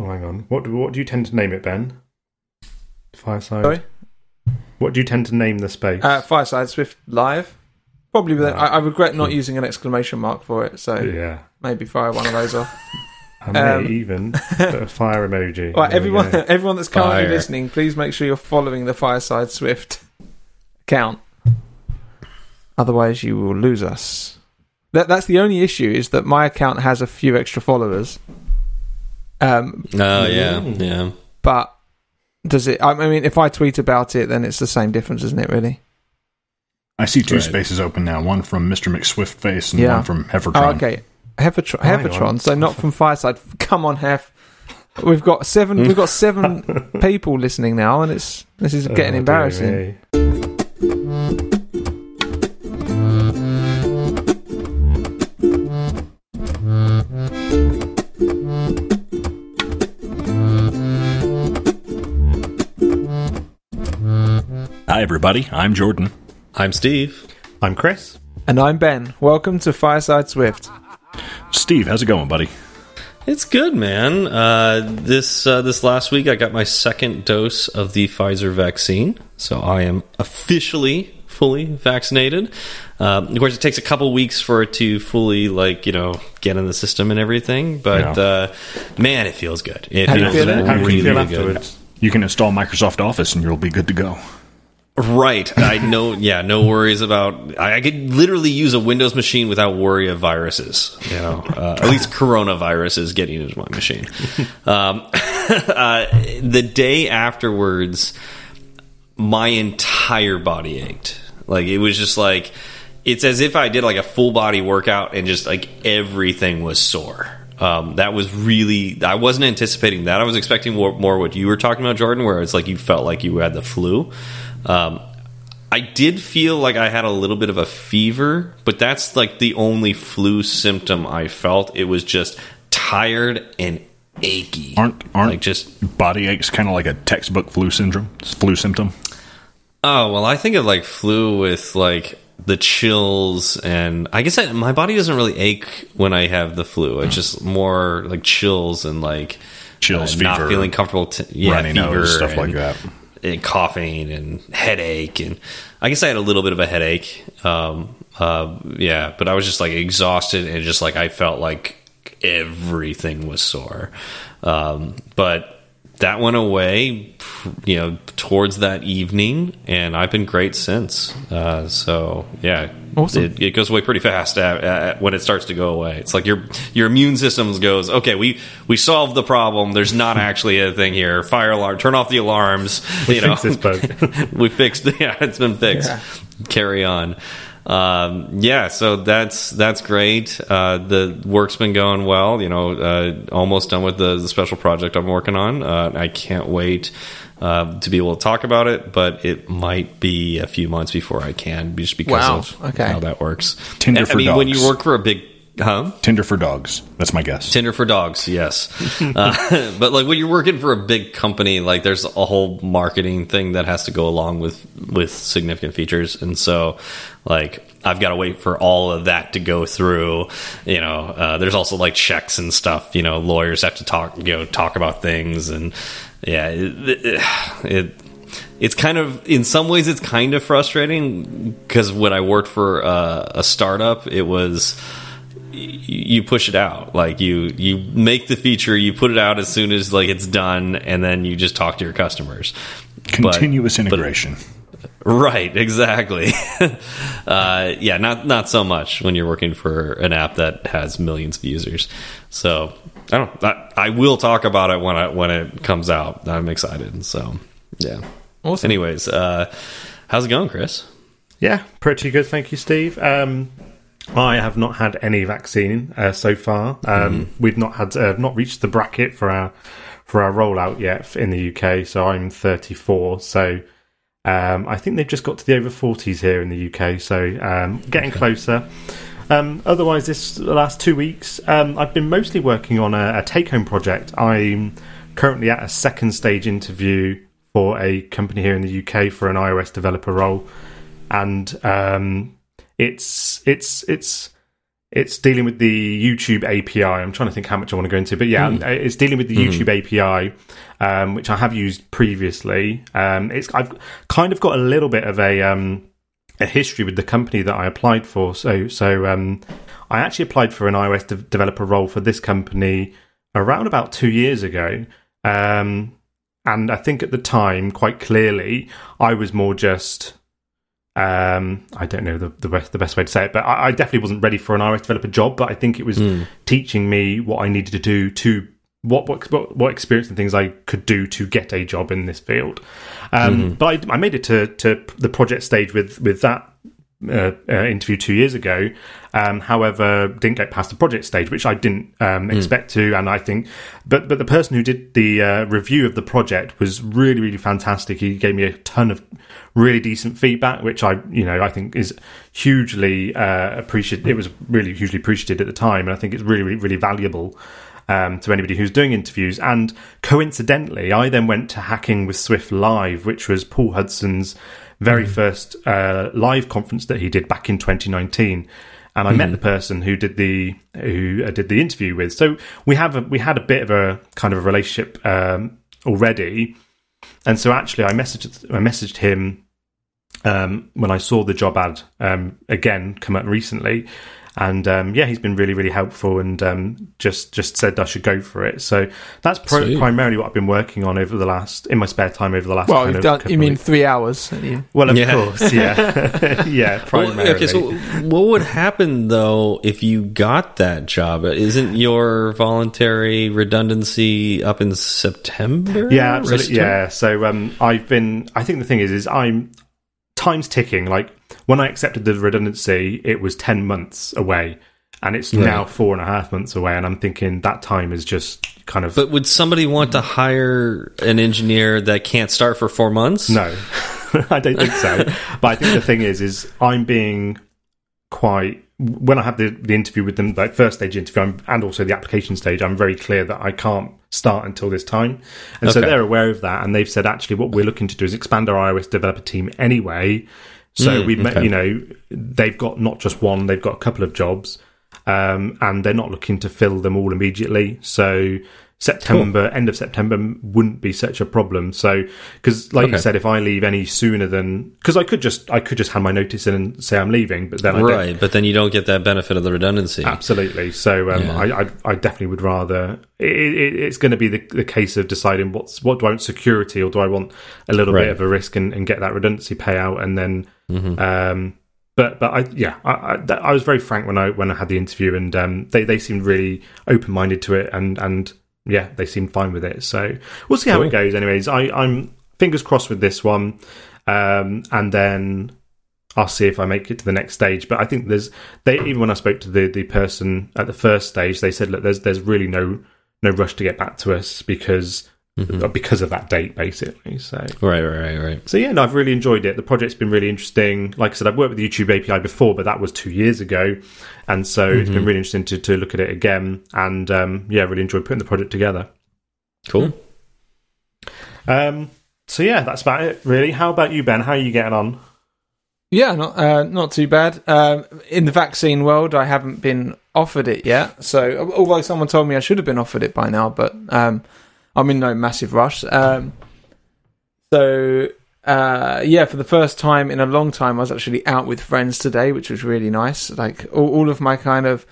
Oh, hang on. What do, what do you tend to name it, Ben? Fireside. Sorry? What do you tend to name the space? Uh, Fireside Swift Live. Probably, with, I, I regret not using an exclamation mark for it, so yeah. maybe fire one of those off. I may Um, even put a fire emoji. Right, everyone, everyone that's currently Fire. listening, please make sure you're following the Fireside Swift account. Otherwise, you will lose us. That, that's the only issue is that my account has a few extra followers. Um, Oh yeah, yeah. but does it? I mean, if I tweet about it, then it's the same difference, isn't it? Really? I see two Right. spaces open now. One from Mr. McSwiftface and Yeah. one from Heffertron. Oh, okay. Heffertron, hang on. Heffertron. So not from Fireside. Come on, Hef. We've got seven. We've got seven people listening now, and it's this is Oh, getting dear embarrassing. Hi, everybody. I'm Jordan. I'm Steve. I'm Chris. And I'm Ben. Welcome to Fireside Swift. Steve, how's it going, buddy? It's good, man. Uh, this uh, this last week, I got my second dose of the Pfizer vaccine, so I am officially fully vaccinated. Um, of course, it takes a couple weeks for it to fully, like you know, get in the system and everything. But Yeah. uh, man, it feels good. It How do you feels feel? How do really you feel good. afterwards? You can install Microsoft Office and you'll be good to go. Right. I know. Yeah. No worries about. I, I could literally use a Windows machine without worry of viruses. You know, uh, at least coronaviruses getting into my machine. Um, uh, the day afterwards, my entire body ached. Like it was just like it's as if I did like a full body workout and just like everything was sore. Um, that was really I wasn't anticipating that. I was expecting more, more what you were talking about, Jordan, where it's like you felt like you had the flu. Um, I did feel like I had a little bit of a fever, but that's like the only flu symptom I felt. It was just tired and achy. Aren't aren't like just body aches kind of like a textbook flu syndrome, flu symptom? Oh well, I think of like flu with like the chills, and I guess I, my body doesn't really ache when I have the flu. It's just more like chills and like Chills, uh, not feeling comfortable. T- yeah, fever, nose, stuff like that. And coughing and headache and I guess I had a little bit of a headache. Um, uh, yeah, but I was just like exhausted and just like I felt like everything was sore. Um, but that went away, you know, towards that evening, and I've been great since. Uh, so yeah, Awesome. It, it goes away pretty fast at, at, when it starts to go away. It's like your your immune system goes, okay, we we solved the problem. There's not actually a thing here. Fire alarm. Turn off the alarms. you know, fixed this bug. we fixed. Yeah, it's been fixed. Yeah. Carry on. Um, yeah, so that's that's great. Uh, the work's been going well. You know, uh, almost done with the, the special project I'm working on. Uh, I can't wait uh, to be able to talk about it, but it might be a few months before I can, just because Wow, of okay. how that works. Tinder I for mean, when dogs. you work for a big, huh? Tinder for dogs. That's my guess. Tinder for dogs, yes. uh, but like when you're working for a big company, like there's a whole marketing thing that has to go along with with significant features, and so like I've got to wait for all of that to go through. You know, uh, there's also like checks and stuff. You know, lawyers have to talk, you know, talk about things, and yeah, it, it, it it's kind of in some ways it's kind of frustrating because when I worked for uh, a startup, it was you push it out. Like you you make the feature you put it out as soon as like it's done and then you just talk to your customers. Continuous but- integration. right exactly. Uh, yeah not not so much when you're working for an app that has millions of users. So i don't I, I will talk about it when i when it comes out i'm excited so yeah Awesome. anyways uh how's it going chris Yeah, pretty good. Thank you, Steve. Um, I have not had any vaccine uh, so far. Um, We've not had uh, not reached the bracket for our for our rollout yet in the UK. So I'm 34. So um, I think they've just got to the over 40s here in the UK. So um, getting closer. Um, otherwise, this the last two weeks, um, I've been mostly working on a, a take-home project. I'm currently at a second stage interview for a company here in the UK for an iOS developer role, and um, it's it's it's it's dealing with the YouTube API. I'm trying to think how much I want to go into, but yeah, it's dealing with the YouTube API, um, which I have used previously. Um, it's I've kind of got a little bit of a um, a history with the company that I applied for. So so um, I actually applied for an iOS de- developer role for this company around about two years ago. Um, and I think at the time, quite clearly, I was more just um, I don't know the the best, the best way to say it, but I, I, definitely wasn't ready for an iOS developer job. But I think it was mm. teaching me what I needed to do to what what what experience and things I could do to get a job in this field. Um, mm-hmm. But I, I, made it to to the project stage with with that uh, uh, interview two years ago. Um, however, didn't get past the project stage, which I didn't um, mm. expect to. And I think, but but the person who did the uh, review of the project was really really fantastic. He gave me a ton of really decent feedback, which I you know I think is hugely uh, appreciated. It was really hugely appreciated at the time, and I think it's really really, really valuable. Um, to anybody who's doing interviews. And coincidentally, I then went to Hacking with Swift Live, which was Paul Hudson's very mm. first uh, live conference that he did back in 2019 and I mm. met the person who did the who uh, did the interview with. So we have a, we had a bit of a kind of a relationship um, already, and so actually I messaged I messaged him um, when I saw the job ad um, again come up recently, and um, yeah, he's been really, really helpful, and um, just just said I should go for it. So that's pro- primarily what I've been working on over the last in my spare time over the last. Well, you've done. You mean three hours? Well, of yeah. course, yeah, yeah. Primarily. Well, okay, so what would happen though if you got that job? Isn't your voluntary redundancy up in September? Yeah, absolutely. Yeah. So um, I've been. I think the thing is, is I'm time's ticking. Like when I accepted the redundancy, it was 10 months away. And it's right. now four and a half months away. And I'm thinking that time is just kind of. But would somebody want to hire an engineer that can't start for four months? No, I don't think so. but I think the thing is, is I'm being quite when I have the, the interview with them, like first stage interview, I'm, and also the application stage, I'm very clear that I can't start until this time, and okay. so they're aware of that, and they've said actually what we're looking to do is expand our iOS developer team anyway. So mm, we, okay. you know, they've got not just one, they've got a couple of jobs, um, and they're not looking to fill them all immediately. So September, cool. end of September wouldn't be such a problem. So, because like okay. you said, if I leave any sooner than because I could just I could just hand my notice in and say I'm leaving, but then I right, but then you don't get that benefit of the redundancy. Absolutely. So um, yeah. I, I, I definitely would rather. It, it, it's going to be the, the case of deciding what's what do I want security or do I want a little right. bit of a risk and, and, get that redundancy payout and then. Mm-hmm. Um, but but I yeah I, I, I, was very frank when I when I had the interview and um, they they seemed really open minded to it and and yeah, they seemed fine with it. So we'll see how it goes. Anyways, I, I'm fingers crossed with this one, um, and then I'll see if I make it to the next stage. But I think there's they even when I spoke to the the person at the first stage, they said look, there's there's really no no rush to get back to us because mm-hmm. because of that date, basically. So right, right, right, right. So yeah, no, I've really enjoyed it. The project's been really interesting. Like I said, I've worked with the YouTube API before, but that was two years ago, and so mm-hmm. it's been mm-hmm. really interesting to, to look at it again. And um, yeah, really enjoyed putting the project together. Cool. Um. So yeah, that's about it. Really. How about you, Ben? How are you getting on? Yeah, not uh, not too bad. Um, in the vaccine world, I haven't been offered it yet. So, although someone told me I should have been offered it by now, but um, I'm in no massive rush. Um, so uh, yeah, for the first time in a long time, I was actually out with friends today, which was really nice. Like all, all of my kind of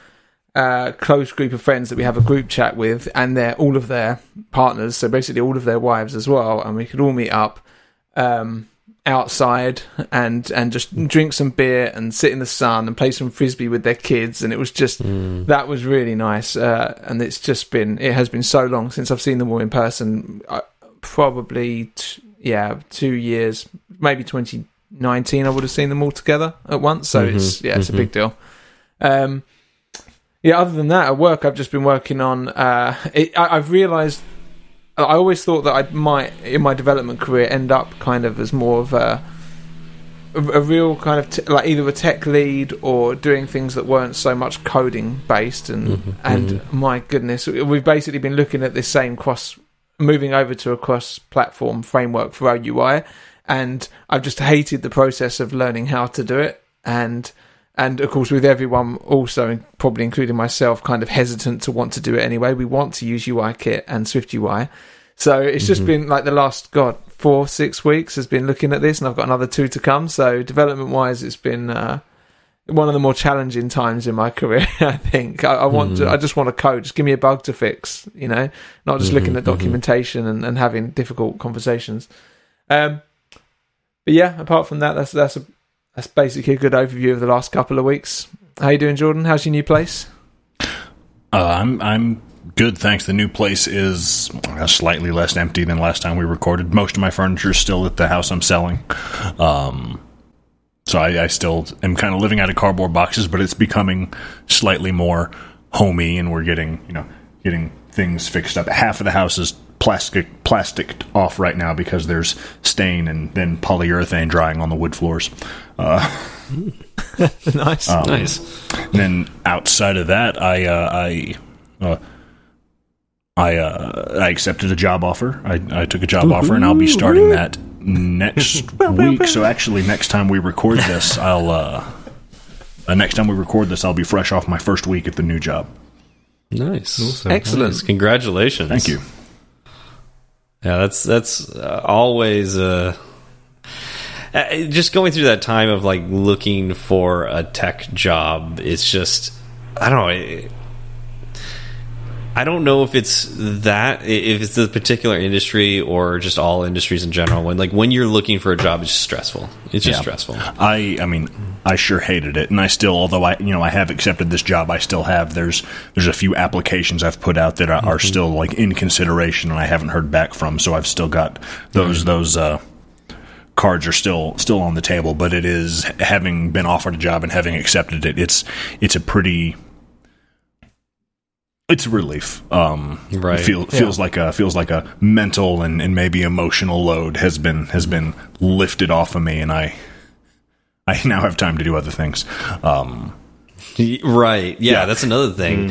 uh, close group of friends that we have a group chat with, and they're all of their partners, so basically all of their wives as well, and we could all meet up. Um, outside and and just drink some beer and sit in the sun and play some frisbee with their kids and it was just mm. that was really nice uh, and it's just been it has been so long since I've seen them all in person uh, probably t- yeah two years maybe 2019 I would have seen them all together at once so mm-hmm. it's yeah it's mm-hmm. a big deal um, yeah other than that at work I've just been working on uh, it, I, I've realized I always thought that I might, in my development career, end up kind of as more of a a, real kind of t- like either a tech lead or doing things that weren't so much coding based. And mm-hmm, and mm-hmm. my goodness, we've basically been looking at this same cross, moving over to a cross platform framework for our UI, and I've just hated the process of learning how to do it and and of course with everyone also probably including myself kind of hesitant to want to do it anyway. We want to use UIKit and SwiftUI so it's just been like the last god four six weeks has been looking at this and I've got another two to come. So development wise it's been uh, one of the more challenging times in my career I think. I, I want to I just want to code. Just give me a bug to fix you know? Not just looking at documentation and, and having difficult conversations. Um but yeah apart from that that's that's a that's basically a good overview of the last couple of weeks. How you doing, Jordan? How's your new place? Uh, I'm I'm good, thanks. The new place is uh, slightly less empty than last time we recorded. Most of my furniture is still at the house I'm selling. Um, so I, I still am kind of living out of cardboard boxes, but it's becoming slightly more homey, and we're getting you know getting things fixed up. Half of the house is plastic plastic off right now because there's stain and then polyurethane drying on the wood floors. Uh, nice. um, Nice. and then outside of that, I uh, I uh, I uh, I accepted a job offer. I, I took a job offer, and I'll be starting that next week. So actually, next time we record this, I'll uh, uh, next time we record this, I'll be fresh off my first week at the new job. Nice. Awesome. Excellent. Nice. Congratulations. Thank you. Yeah, that's that's uh, always uh, uh, just going through that time of like looking for a tech job. It's just I don't know. It, I don't know if it's that if it's the particular industry or just all industries in general. When like when you're looking for a job, it's just stressful. It's just Yeah. stressful. I I mean I sure hated it, and I still, although I you know I have accepted this job, I still have there's there's a few applications I've put out that are, are still like in consideration, and I haven't heard back from. So I've still got those those uh, cards are still still on the table. But it is having been offered a job and having accepted it. It's it's a pretty it's a relief. Um, Right. Feel, feels like a feels like a mental and, and maybe emotional load has been has been lifted off of me, and I I now have time to do other things. Um, Right. Yeah, Yeah. that's another thing.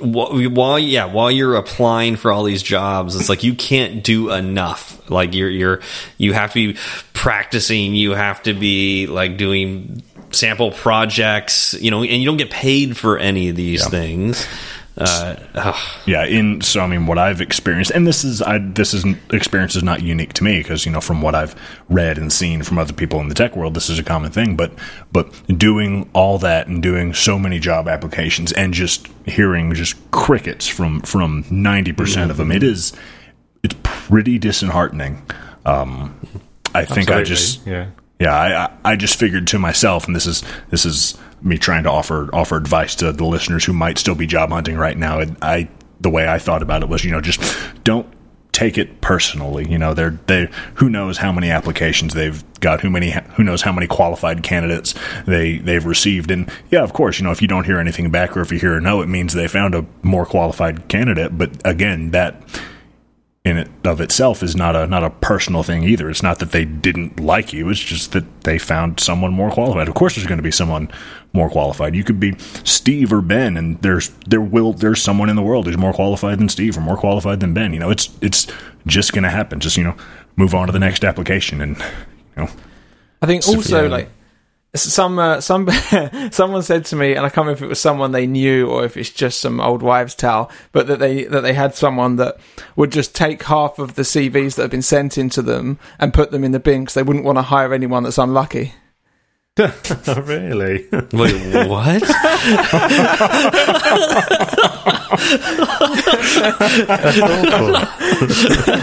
Wh- While yeah, while you're applying for all these jobs, it's like you can't do enough. Like you're you're you have to be practicing. You have to be like doing sample projects. You know, and you don't get paid for any of these things. Uh, yeah, in so I mean, what I've experienced, and this is I this is experience is not unique to me because you know from what I've read and seen from other people in the tech world, this is a common thing. But but doing all that and doing so many job applications and just hearing just crickets from from ninety percent of them, it is it's pretty disheartening. Um, I think I just yeah. yeah, I, I I just figured to myself, and this is this is me trying to offer offer advice to the listeners who might still be job hunting right now. And I the way I thought about it was, you know, just don't take it personally. You know, they're they who knows how many applications they've got, who many who knows how many qualified candidates they they've received. And yeah, of course, you know, if you don't hear anything back or if you hear a no, it means they found a more qualified candidate. But again, that in it of itself is not a not a personal thing either. It's not that they didn't like you. It's just that they found someone more qualified. Of course, there's going to be someone more qualified. You could be Steve or Ben, and there's there will there's someone in the world who's more qualified than Steve or more qualified than Ben. You know, it's it's just going to happen. Just you know, move on to the next application, and you know, I think also like some uh, some someone said to me, and I can't remember if it was someone they knew or if it's just some old wives' tale, but that they that they had someone that would just take half of the CVs that have been sent into them and put them in the bin because they wouldn't want to hire anyone that's unlucky. Really? Wait, what?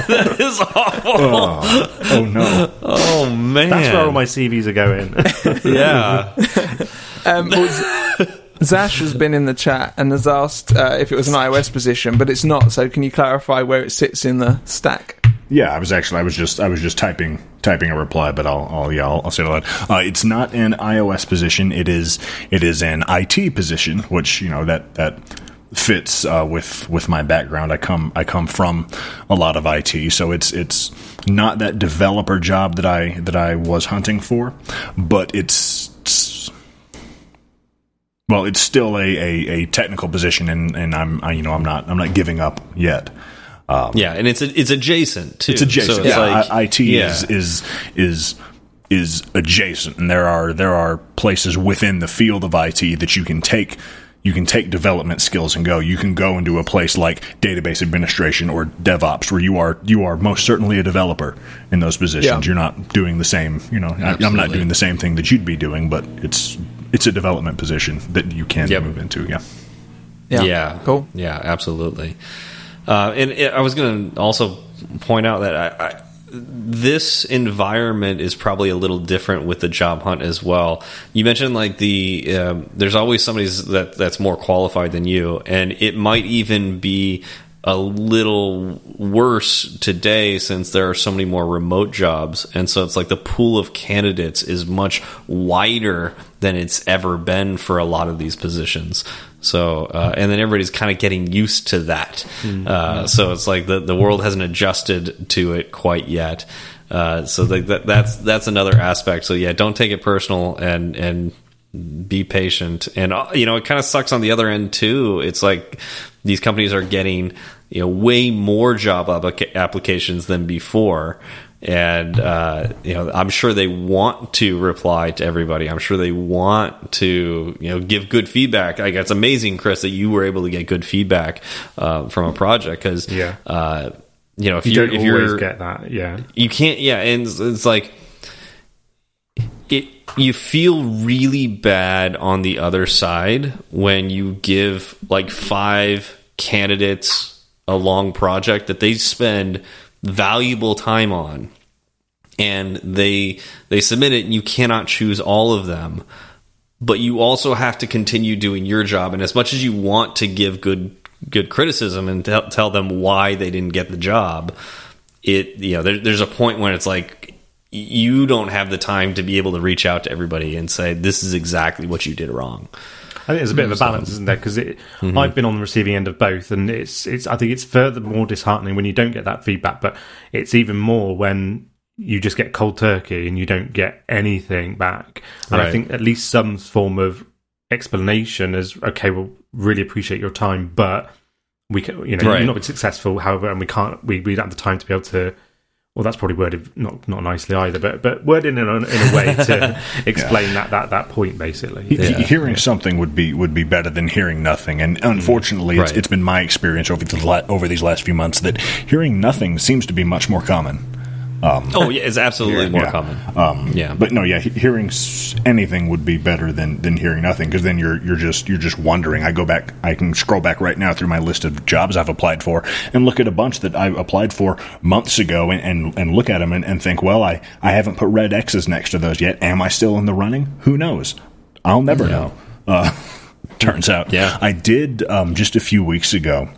that is awful. oh, oh no, Oh man, That's where all my CVs are going. yeah. Um, well, Zash has been in the chat and has asked uh, if it was an iOS position, but it's not. So can you clarify where it sits in the stack? Yeah, I was actually I was just I was just typing typing a reply, but I'll, I'll yeah I'll, I'll say it aloud. Uh, it's not an iOS position. It is it is an IT position, which you know that that fits uh, with with my background. I come I come from a lot of IT, so it's it's not that developer job that I that I was hunting for, but it's. it's well, it's still a, a, a technical position, and, and I'm I, you know I'm not I'm not giving up yet. Um, yeah, and it's it's adjacent too. It's adjacent. So it's yeah, like, I- IT yeah. is is is is adjacent, and there are there are places within the field of IT that you can take you can take development skills and go. You can go into a place like database administration or DevOps, where you are you are most certainly a developer in those positions. Yeah. You're not doing the same. You know, I, I'm not doing the same thing that you'd be doing, but it's it's a development position that you can Yep. move into. Yeah. Yeah. Yeah. Cool. Yeah, absolutely. Uh, and it, I was going to also point out that I, I, this environment is probably a little different with the job hunt as well. You mentioned like the um, there's always somebody that that's more qualified than you, and it might even be a little worse today since there are so many more remote jobs and so it's like the pool of candidates is much wider than it's ever been for a lot of these positions so uh, and then everybody's kind of getting used to that. Uh, so it's like the, the world hasn't adjusted to it quite yet. Uh, so like that, that's that's another aspect. So yeah don't take it personal and and be patient. And uh, you know it kind of sucks on the other end too. It's like these companies are getting you know way more job applications than before and uh, you know i'm sure they want to reply to everybody i'm sure they want to you know give good feedback like it's amazing chris that you were able to get good feedback uh, from a project because Yeah. uh, you know if You are if always you're get that. Yeah. you can't yeah and it's, it's like it you feel really bad on the other side when you give like five candidates a long project that they spend valuable time on. And they they submit it and you cannot choose all of them. But you also have to continue doing your job. And as much as you want to give good good criticism and tell, tell them why they didn't get the job it you know there, there's a point when it's like you don't have the time to be able to reach out to everybody and say this is exactly what you did wrong I think there's a bit of a balance, isn't there? Because I've been on the receiving end of both, and it's it's. I think it's further more disheartening when you don't get that feedback, but it's even more when you just get cold turkey and you don't get anything back. And I think at least some form of explanation is okay. We'll really appreciate your time, but we can, you know, Right. you've not been successful. However, and we can't. We we don't have the time to be able to. Well, that's probably worded not not nicely either, but but worded in a, in a way to explain that that that point basically. He- hearing something would be would be better than hearing nothing. And unfortunately, it's, Right. it's been my experience over the la- over these last few months that hearing nothing seems to be much more common. Oh yeah it's absolutely more Yeah. common Um, Yeah. but no, yeah, hearing anything would be better than than hearing nothing because then you're you're just you're just wondering. I go back, I can scroll back right now through my list of jobs I've applied for and look at a bunch that I applied for months ago and and, and look at them and, and think, well, I I haven't put red X's next to those yet. Am I still in the running? Who knows? I'll never know. Uh, turns out, Yeah. I did um, just a few weeks ago.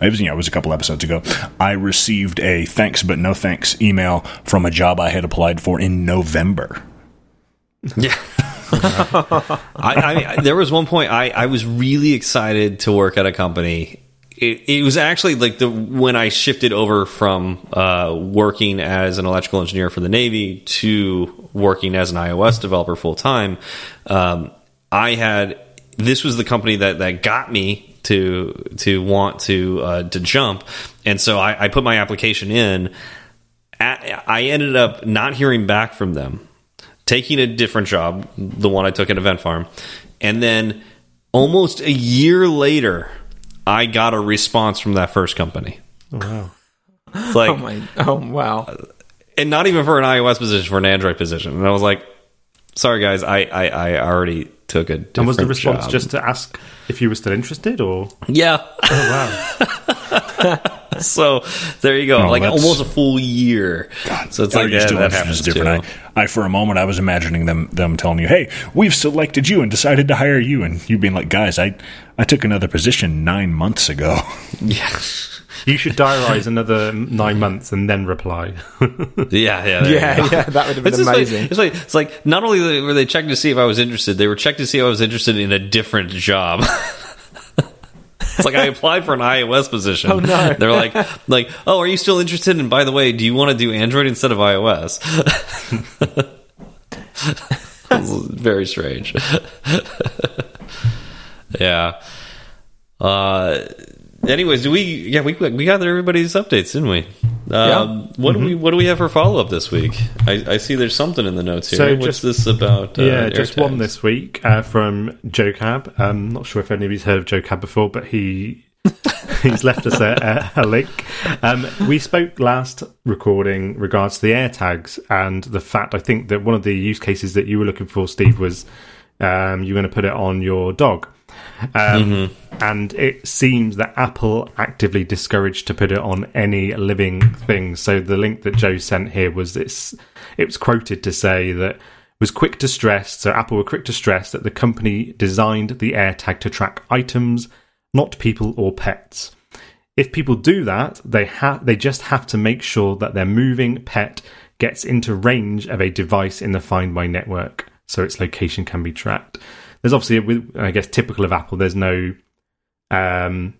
It was, you know, it was a couple episodes ago. I received a thanks but no thanks email from a job I had applied for in November. Yeah. I, I, there was one point I, I was really excited to work at a company. It, it was actually like the when I shifted over from uh, working as an electrical engineer for the Navy to working as an iOS developer full time. Um, I had this was the company that that got me to to want to uh, to jump, and so I, I put my application in. At, I ended up not hearing back from them taking a different job, the one I took at Event Farm, and then almost a year later, I got a response from that first company. Wow. It's like, Oh my! Oh wow! and not even for an iOS position, for an Android position. And I was like, "Sorry, guys, I I, I already took a." Different And was the response job." just to ask if you were still interested, or yeah? oh wow, so there you go, Oh, like that's- almost a full year. so it's Are like you yeah, still that interested happens is different. I, I, for a moment, I was imagining them them telling you, "Hey, we've selected you and decided to hire you," and you being like, "Guys, I I took another position nine months ago." Yeah, you should diarize another nine months and then reply. yeah, yeah, Yeah, yeah, that would have been It's just like- amazing. it's like it's like not only were they checking to see if I was interested, they were checking to see if I was interested in a different job. it's like I applied for an iOS position. Oh, no. They're like like, "Oh, are you still interested and by the way, do you want to do Android instead of iOS?" Very strange. yeah. Uh anyways, do we yeah, we we got everybody's updates, didn't we? Um, what do we what do we have for follow up this week? I, I see there's something in the notes here. So What's just- this about? Uh, yeah, just one this week uh, from Joe Cab. Um, not sure if anybody's heard of Joe Cab before, but he he's left us a, a, a link. Um, we spoke last recording regards to the AirTags and the fact I think that one of the use cases that you were looking for, Steve, was um, you were going to put it on your dog. Um, And it seems that Apple actively discouraged to put it on any living thing. So the link that Joe sent here was this. It was quoted to say that was quick to stress. So Apple were quick to stress that the company designed the AirTag to track items, not people or pets. If people do that, they have they just have to make sure that their moving pet gets into range of a device in the Find My network, so its location can be tracked. There's obviously, with I guess, typical of Apple. There's no um,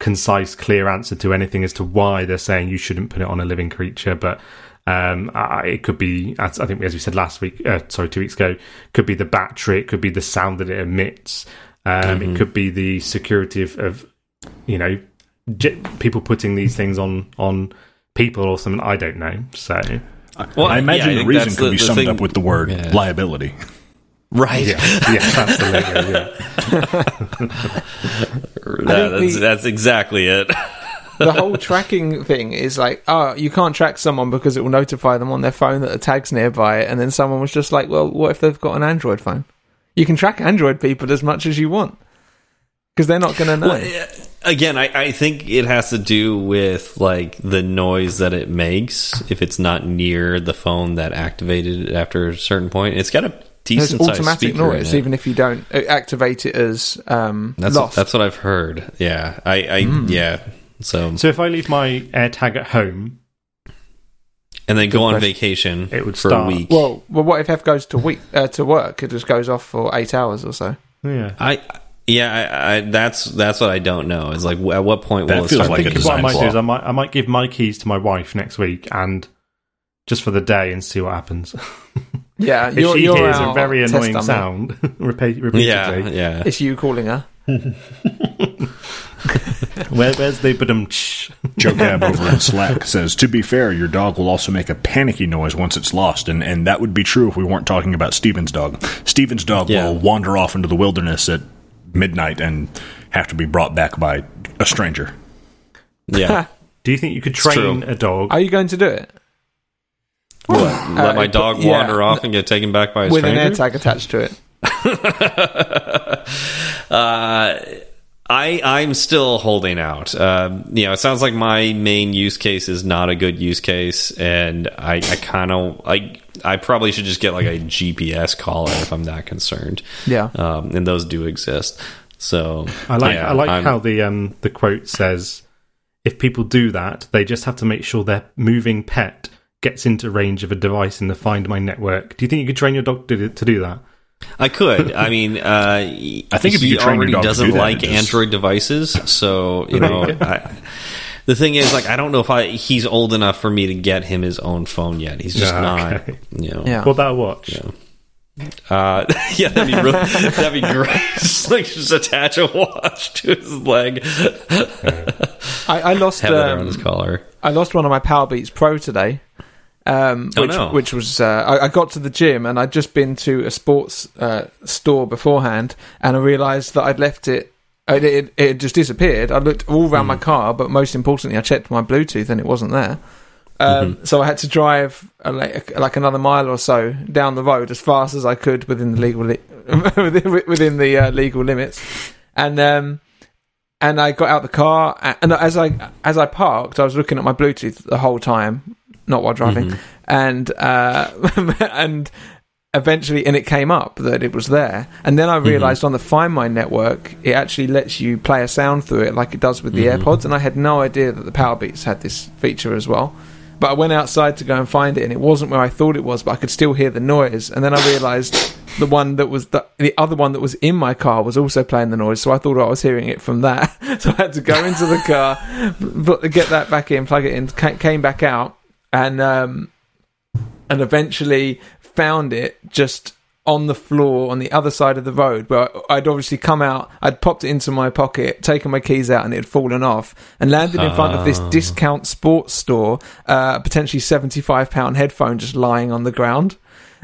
concise, clear answer to anything as to why they're saying you shouldn't put it on a living creature, but um, I, it could be, as I think, as we said last week, uh, sorry, two weeks ago, could be the battery, it could be the sound that it emits, um, it could be the security of, of you know, j- people putting these things on on people or something. I don't know. So Well, I imagine yeah, the reason could the- be the summed thing- up with the word Yeah. liability. Right. yeah, yeah, absolutely. Yeah. That- that's, the- that's exactly it. the whole tracking thing is like, oh, you can't track someone because it will notify them on their phone that a tag's nearby. And then someone was just like, well, what if they've got an Android phone? You can track Android people as much as you want because they're not going to know. Well, Again, I, I think it has to do with like the noise that it makes if it's not near the phone that activated it after a certain point. It's got a There's decent sized automatic speaker noise, even if you don't uh, activate it as um, That's lost. that's what I've heard. Yeah, I, I Hmm. yeah. So So if I leave my AirTag at home, and then go on question. vacation It would for start- a week. well, well, what if F goes to week uh, to work? It just goes off for eight hours or so. yeah. I yeah, I, I, that's that's what I don't know. Is like at what point That will it feels start? like a think what I design might do flaw. is I might I might give my keys to my wife next week and just for the day and see what happens. Yeah, if you're, she you're hears a very annoying sound repeat, repeatedly, yeah, yeah. It's you calling her. Where, where's the badum? Joe Cab over in Slack says, to be fair, your dog will also make a panicky noise once it's lost, and, and that would be true if we weren't talking about Steven's dog. Steven's dog Yeah. will wander off into the wilderness at midnight and have to be brought back by a stranger. yeah. Do you think you could train a dog? Are you going to do it What? Let my Uh, dog yeah. wander off and get taken back by a with an stranger? AirTag attached to it? Uh, I I'm still holding out. Um, you know, it sounds like my main use case is not a good use case, and I, I kind of I I probably should just get like a GPS collar if I'm that concerned. Yeah. um, and those do exist. So I like yeah, I like I'm- how the um the quote says if people do that, they just have to make sure their moving pet gets into range of a device in the Find My network. Do you think you could train your dog to, to do that? I could. I mean, uh, I think if he could train your already doesn't do like just- Android devices, so you know. I, the thing is, like, I don't know if I he's old enough for me to get him his own phone yet. He's just Ah, not. okay. You know. Yeah. What about a watch? Yeah. Uh, yeah, that'd be real, that'd be great. Just, like just attach a watch to his leg, I, I lost have it around his um, collar. I lost one of my Powerbeats Pro today. Um, Oh, which, no. which was uh, I, I got to the gym and I'd just been to a sports uh, store beforehand and I realised that I'd left it. It, it, it had just disappeared. I looked all around Hmm. my car, but most importantly, I checked my Bluetooth and it wasn't there. Um, Mm-hmm. So I had to drive uh, like, like another mile or so down the road as fast as I could within the legal li- within, within the uh, legal limits, and um, and I got out the car and as I as I parked, I was looking at my Bluetooth the whole time, not while driving, mm-hmm. and uh, and eventually, and it came up that it was there, and then I mm-hmm. realized on the Find My network, it actually lets you play a sound through it like it does with the mm-hmm. AirPods, and I had no idea that the Powerbeats had this feature as well. But I went outside to go and find it, and it wasn't where I thought it was, but I could still hear the noise. And then I realised the one that was the, the other one that was in my car was also playing the noise, so I thought I was hearing it from that. So I had to go into the car, get that back in, plug it in, came back out, and um, and eventually found it just on the floor on the other side of the road. But I'd obviously come out, I'd popped it into my pocket, taken my keys out, and it had fallen off, and landed in front of this Ah. discount sports store, uh, potentially seventy-five pound headphone just lying on the ground.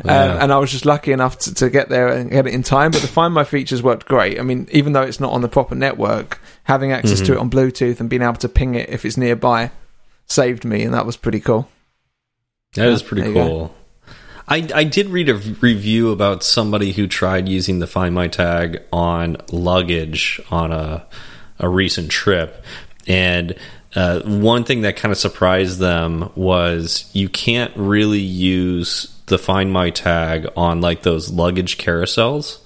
Um, Yeah. and I was just lucky enough to, to get there and get it in time. But the Find My features worked great. I mean, even though it's not on the proper network, having access Mm-hmm. to it on Bluetooth and being able to ping it if it's nearby saved me, and that was pretty cool. That is pretty cool. I, I did read a review about somebody who tried using the Find My tag on luggage on a a recent trip, and uh, one thing that kind of surprised them was you can't really use the Find My tag on like those luggage carousels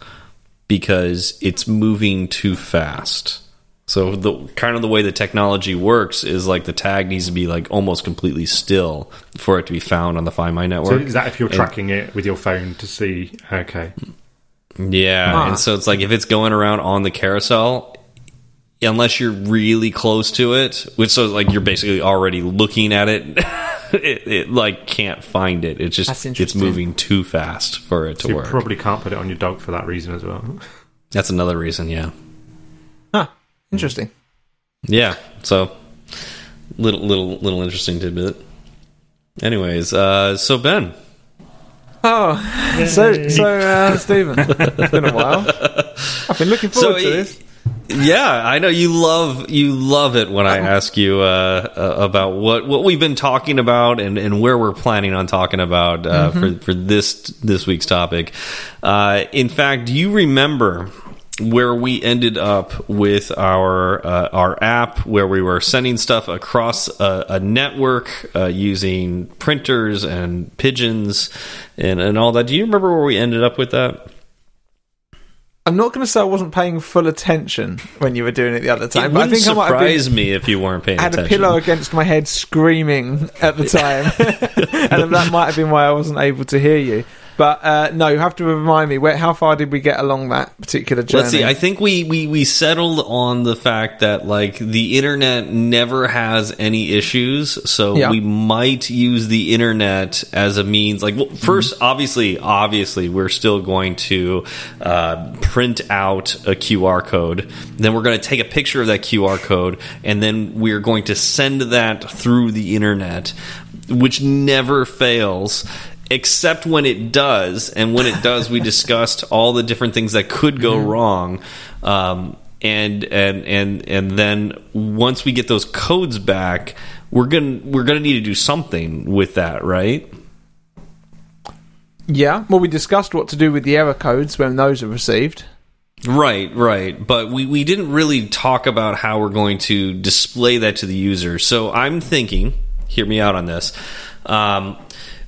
because it's moving too fast. So the kind of the way the technology works is like the tag needs to be like almost completely still for it to be found on the Find My So network. is that if you're And- tracking it with your phone to see? Okay. Yeah, Ah. and so it's like if it's going around on the carousel, unless you're really close to it, which so like you're basically already looking at it, it, it like can't find it. It That's just it's moving too fast for it to So you work. probably can't put it on your dog for that reason as well. That's another reason. Yeah, Huh. Interesting. yeah. So little little little interesting tidbit. Anyways, uh, so Ben, Oh, so so uh, Stephen, it's been a while. I've been looking forward So, to this. Yeah, I know you love you love it when I ask you uh, uh, about what what we've been talking about and, and where we're planning on talking about uh, for for this this week's topic. Uh, in fact, do you remember where we ended up with our uh, our app, where we were sending stuff across a, a network uh, using printers and pigeons and and all that? Do you remember where we ended up with that? I'm not going to say I wasn't paying full attention when you were doing it the other time, it but I think I might have been, surprise me if you weren't paying I had a pillow against my head screaming at the time, and that might have been why I wasn't able to hear you. But uh, no, you have to remind me. Where, how far did we get along that particular journey? Let's see. I think we, we we settled on the fact that like the internet never has any issues, so Yeah. we might use the internet as a means. Like, well, 1st obviously, obviously, we're still going to uh, print out a QR code. Then we're going to take a picture of that QR code, and then we're going to send that through the internet, which never fails except when it does and when it does we discussed all the different things that could go wrong um, and and and and then once we get those codes back we're gonna we're gonna need to do something with that right yeah. Well, we discussed what to do with the error codes when those are received. Right, right. But we, we didn't really talk about how we're going to display that to the user. So I'm thinking, hear me out on this. Um,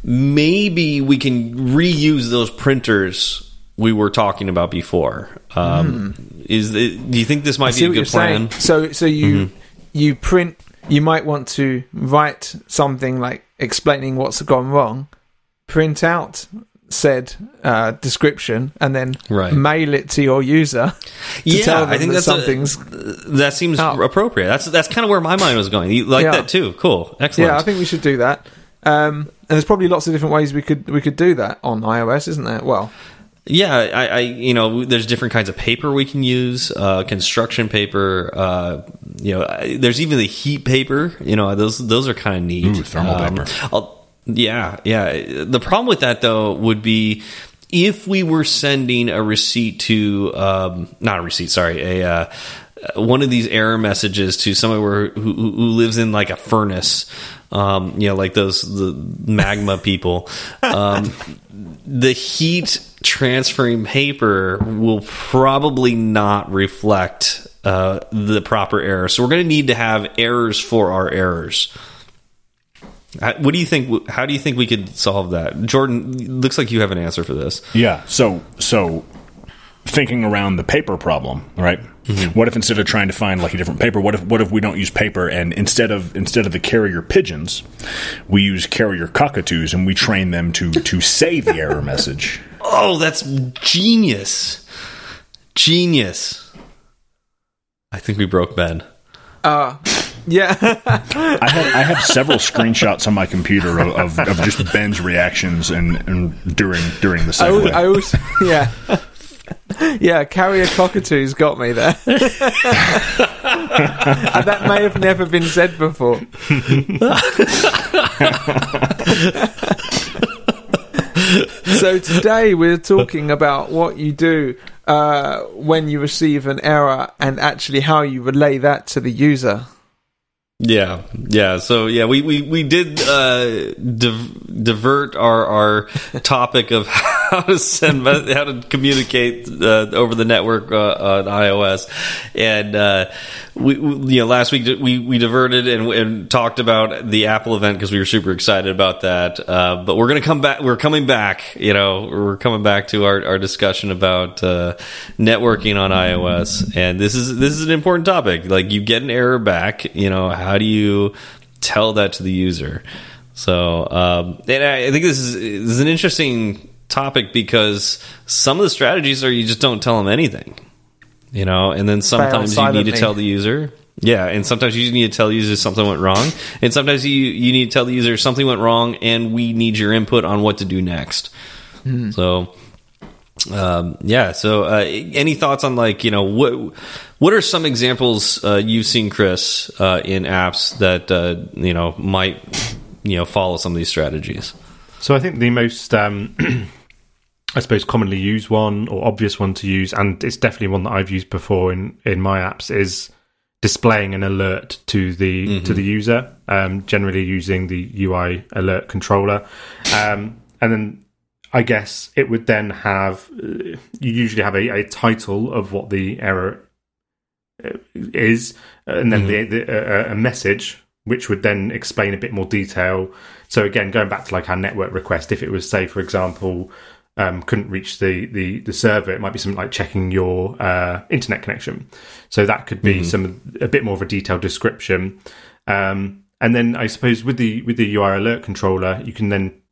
maybe we can reuse those printers we were talking about before. Um, Is the, do you think this might be a good plan? saying. So, so you you print. You might want to write something like explaining what's gone wrong. Print out said uh, description and then Right. mail it to your user. To yeah, I think that that's a- something's. that seems Oh. appropriate. That's that's kind of where my mind was going. You like Yeah. that too? Cool, excellent. yeah, I think we should do that. Um, there's probably lots of different ways we could we could do that on iOS, isn't there? Well, Yeah, I, I, you know, there's different kinds of paper we can use, uh, construction paper. Uh, you know, I- there's even the heat paper. You know, those those are kind of neat. Ooh, thermal Um, paper. I'll- yeah, yeah. The problem with that though would be if we were sending a receipt to, um, not a receipt, sorry, a uh, one of these error messages to someone who, who who lives in like a furnace. Um, you know, like those the magma people. Um, the heat transferring paper will probably not reflect uh, the proper error. So we're going to need to have errors for our errors. What do you think? How do you think we could solve that, Jordan? Looks like you have an answer for this. Yeah. So so thinking around the paper problem, right? What if instead of trying to find like a different paper, what if what if we don't use paper and instead of instead of the carrier pigeons, we use carrier cockatoos and we train them to to say the error message. Oh, that's genius! Genius. I think we broke Ben. uh, Yeah, I have I have several screenshots on my computer of, of, of just Ben's reactions and, and during during the I, al- I also yeah. Yeah, carrier cockatoo's got me there. and that may have never been said before. so today we're talking about what you do uh, when you receive an error and actually how you relay that to the user. Yeah, yeah. So yeah, we we we did uh, div- divert our our topic of how to send how to communicate uh, over the network uh, on iOS, and uh, we, we you know last week we we diverted and, and talked about the Apple event because we were super excited about that. Uh, but we're gonna come back. We're coming back. You know, we're coming back to our, our discussion about uh, networking on iOS, and this is this is an important topic. Like you get an error back. You know, how do you tell that to the user? So, um, and I, think this is, this is an interesting topic because some of the strategies are you just don't tell them anything, you know, and then sometimes you need to tell the user. Yeah, and sometimes you need to tell the user something went wrong, and sometimes you you need to tell the user something went wrong, and we need your input on what to do next. So, um, yeah. So, uh, any thoughts on like you know what what are some examples uh, you've seen, Chris, uh, in apps that uh, you know might you know follow some of these strategies? So I think the most, um, I suppose, commonly used one or obvious one to use, and it's definitely one that I've used before in in my apps, is displaying an alert to the to the user. Um, generally using the UI alert controller, um, and then I guess it would then have uh, you usually have a, a title of what the error uh, is, and then the, the, uh, a message which would then explain a bit more detail. So again, going back to like our network request, if it was say, for example, um, couldn't reach the, the the server, it might be something like checking your uh, internet connection. So that could be some a bit more of a detailed description. Um, and then I suppose with the with the UI alert controller, you can then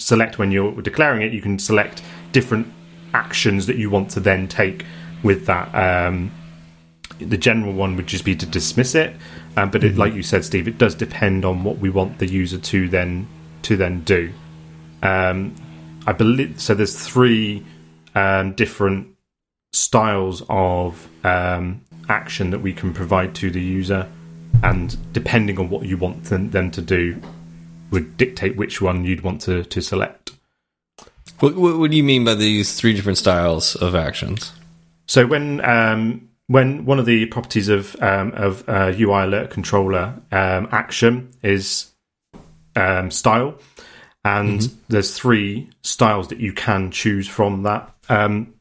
select when you're declaring it. You can select different actions that you want to then take with that. Um, the general one would just be to dismiss it, um, but it, like you said, Steve, it does depend on what we want the user to then to then do. Um, I believe so. There's three um, different styles of um, action that we can provide to the user, and depending on what you want them, them to do, would dictate which one you'd want to, to select. What, what, do you mean by these three different styles of actions? So when um, when one of the properties of um, of uh, UI alert controller um, action is um, style, and there's three styles that you can choose from that. Um,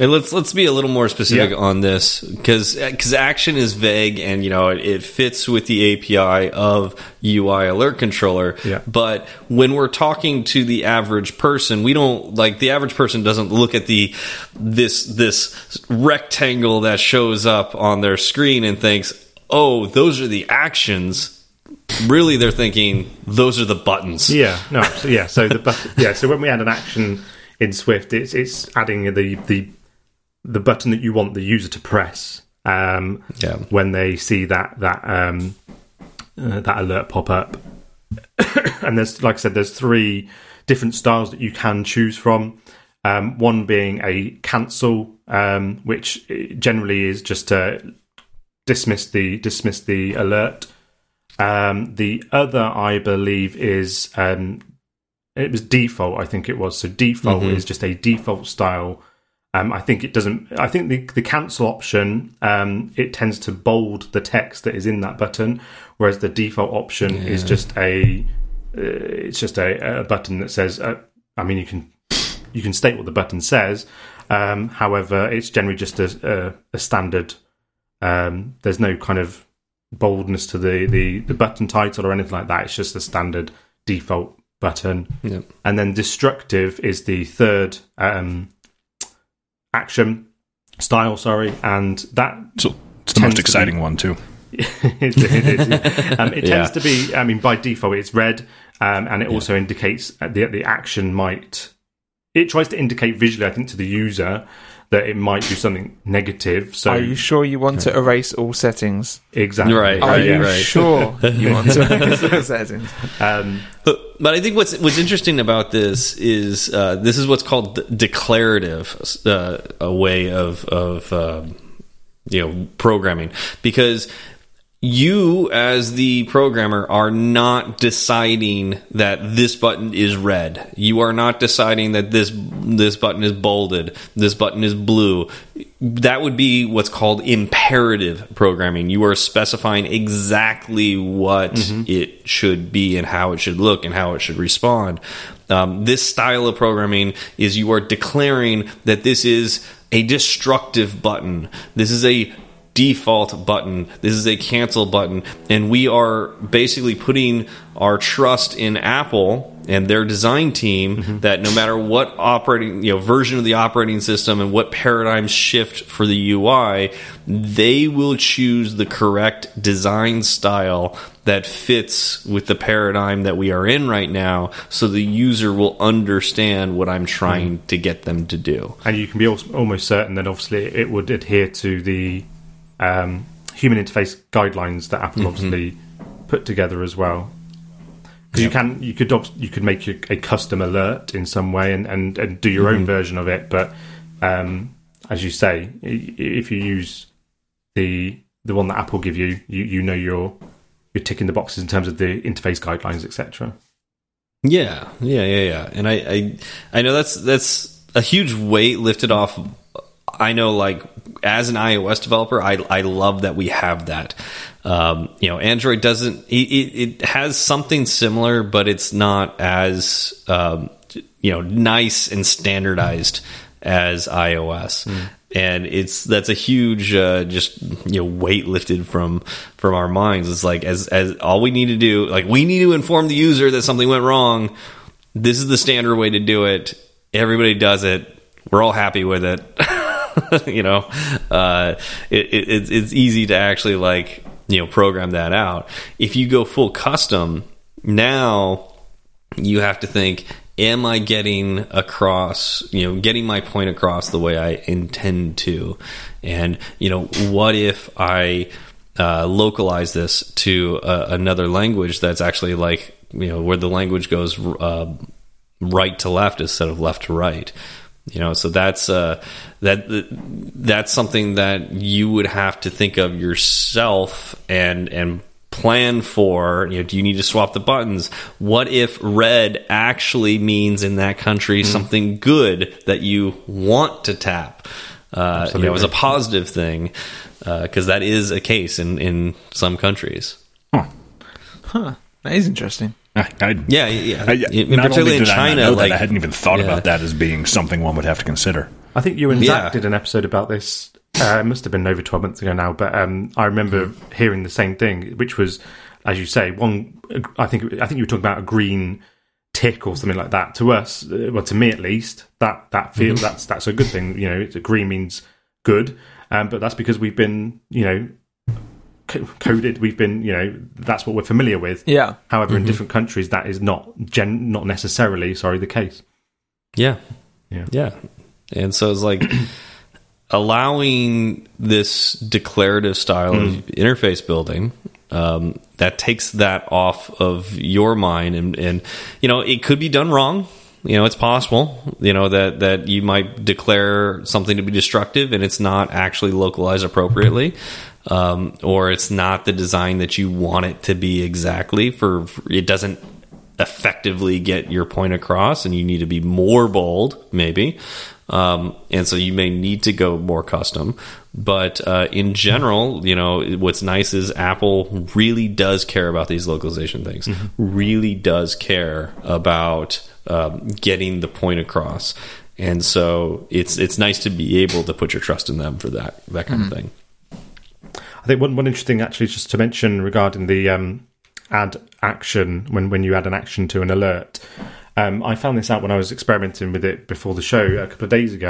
And let's let's be a little more specific Yeah. on this because because action is vague and you know it, it fits with the API of UI Alert Controller. Yeah. But when we're talking to the average person, we don't like the average person doesn't look at the this this rectangle that shows up on their screen and thinks, "Oh, those are the actions." Really, they're thinking those are the buttons. yeah, no, so, yeah. So the yeah, so when we add an action in Swift, it's it's adding the the the button that you want the user to press um, Yeah. when they see that that um, uh, that alert pop up. and there's like I said, there's three different styles that you can choose from. Um, one being a cancel, um, which generally is just to dismiss the dismiss the alert. Um, the other, I believe, is um, it was default. I think it was so. Default is just a default style. Um, I think it doesn't. I think the the cancel option um, it tends to bold the text that is in that button, whereas the default option is just a uh, it's just a, a button that says. Uh, I mean, you can you can state what the button says. Um, however, it's generally just a, a, a standard. Um, there's no kind of boldness to the, the, the button title or anything like that. It's just a standard default button. Yep. And then destructive is the third um, action style, sorry, and that So it's the Tends most to be- exciting one too. it, it, is. Um, it Yeah. tends to be. I mean, by default, it's red, um, and it also indicates uh, the the action might. It tries to indicate visually, I think, to the user that it might do something negative. So Are you sure you want to erase all settings? exactly Right, Are right, you right. sure you want to erase all settings? Um, But, but I think what's what's interesting about this is uh, this is what's called declarative, uh, a way of of um, you know programming. Because you as the programmer are not deciding that this button is red. You are not deciding that this this button is bolded, this button is blue. That would be what's called imperative programming. You are specifying exactly what it should be and how it should look and how it should respond. Um, this style of programming is you are declaring that this is a destructive button. This is a default button. This is a cancel button. And we are basically putting our trust in Apple and their design team mm-hmm. that no matter what operating, you know, version of the operating system and what paradigm shift for the UI, they will choose the correct design style that fits with the paradigm that we are in right now so the user will understand what I'm trying mm-hmm. to get them to do. and you can be almost certain that obviously it would adhere to the um, human interface guidelines that Apple obviously put together as well. Because you can, you could, you could make a custom alert in some way and, and, and do your own version of it. But um, as you say, if you use the the one that Apple give you, you you know you're you're ticking the boxes in terms of the interface guidelines, etc. Yeah, yeah, yeah, yeah. And I, I, I know that's that's a huge weight lifted off. I know, like as an iOS developer, I I love that we have that. Um, you know, Android doesn't. It, it, it has something similar, but it's not as um, you know nice and standardized as iOS. And it's that's a huge uh, just you know weight lifted from from our minds. It's like as as all we need to do, like we need to inform the user that something went wrong. This is the standard way to do it. Everybody does it. We're all happy with it. you know, uh, it, it, it's easy to actually like you know program that out. If you go full custom, now you have to think am i getting across you know getting my point across the way i intend to and you know what if i uh, localize this to uh, another language that's actually like you know where the language goes uh, right to left instead of left to right you know so that's uh that that's something that you would have to think of yourself and and plan for. You know do you need to swap the buttons? What if red actually means in that country something good that you want to tap? Uh, you know as a positive thing because that is a case in in some countries. Huh. Huh. That is interesting. I, I, yeah yeah I, In- not particularly only in did I china know like that, I hadn't even thought yeah. about that as being something one would have to consider. I think you and Yeah. Zach did an episode about this. Uh, it must have been over 12 months ago now, but um, I remember hearing the same thing, which was, as you say, one. I think I think you were talking about a green tick or something like that. To us, uh, well, to me at least, that that feels that's that's a good thing. You know, it's, green means good, um, but that's because we've been, you know, co- coded. We've been, you know, that's what we're familiar with. Yeah. However, in different countries, that is not gen, not necessarily, sorry, the case. Yeah. Yeah. Yeah. And so it's like allowing this declarative style of interface building um, that takes that off of your mind and, and you know it could be done wrong you know it's possible you know that that you might declare something to be destructive and it's not actually localized appropriately um, or it's not the design that you want it to be exactly for, for it doesn't effectively get your point across and you need to be more bold maybe. Um, and so you may need to go more custom. But uh, in general you know what's nice is apple really does care about these localization things. Really does care about um, getting the point across. And so it's it's nice to be able to put your trust in them for that that kind of thing I think one, one interesting actually just to mention regarding the um, add action when, when you add an action to an alert. Um, I found this out when I was experimenting with it before the show a couple of days ago.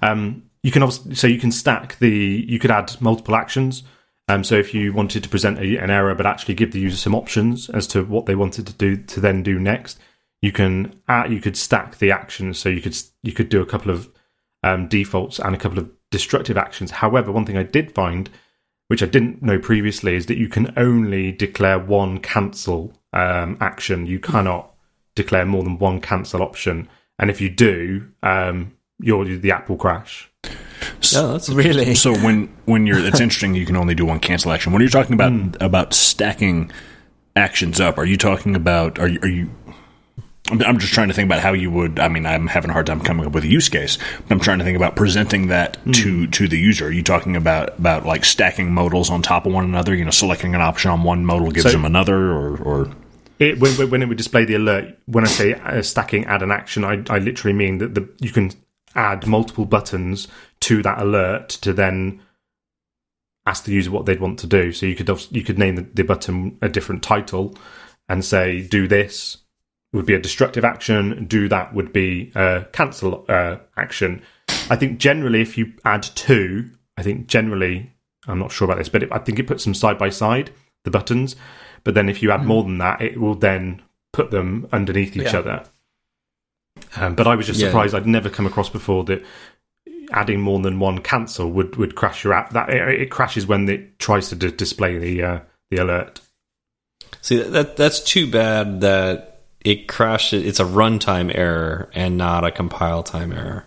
Um, you can obviously, so you can stack the you could add multiple actions. Um, so if you wanted to present a, an error but actually give the user some options as to what they wanted to do to then do next, you can add, you could stack the actions. So you could you could do a couple of um, defaults and a couple of destructive actions. However, one thing I did find, which I didn't know previously, is that you can only declare one cancel um, action. You cannot declare more than one cancel option, and if you do, um, your the app will crash. Yeah, that's Really? So when when you're, it's interesting. You can only do one cancel action. When you're talking about about stacking actions up, are you talking about? Are you? Are you I'm just trying to think about how you would. I mean, I'm having a hard time coming up with a use case. But I'm trying to think about presenting that to to the user. Are you talking about about like stacking modals on top of one another? You know, selecting an option on one modal gives So- them another, or or It, when, when- when it would display the alert, when I say uh, stacking add an action, I, I literally mean that the, you can add multiple buttons to that alert to then ask the user what they'd want to do. So you could you could name the, the button a different title and say do this would be a destructive action, do that would be a cancel uh, action. I think generally if you add two, I think generally I'm not sure about this, but it, I think it puts them side by side the buttons. But then if you add more than that, it will then put them underneath each Yeah. other. Um, but I was just Yeah. surprised I'd never come across before that adding more than one cancel would, would crash your app. That it, it crashes when it tries to d- display the uh, the alert. See that that's too bad that it crashed. It's a runtime error and not a compile time error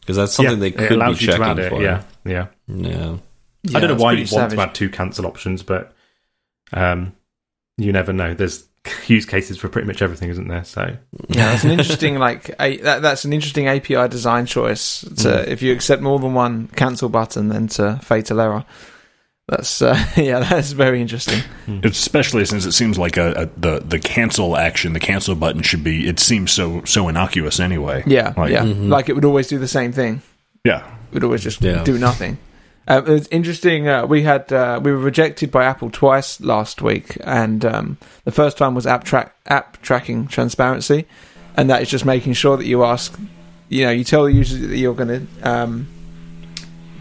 because that's something yeah, they could be checking add it. for. Yeah, yeah. yeah. I don't know why pretty you want to add two cancel options, but um, you never know. There's use cases for pretty much everything, isn't there? So Yeah, that's an interesting like a, that, that's an interesting API design choice. To if you accept more than one cancel button, then to fatal error. That's uh, yeah, that's very interesting. especially since it seems like a, a the the cancel action, the cancel button should be. It seems so so innocuous anyway. Yeah, Like- yeah, like it would always do the same thing. yeah. It would always just Yeah. do nothing. Um, it's interesting. Uh, we had uh, we were rejected by Apple twice last week, and um, the first time was app track app tracking transparency, and that is just making sure that you ask, you know, you tell the user that you're going to um,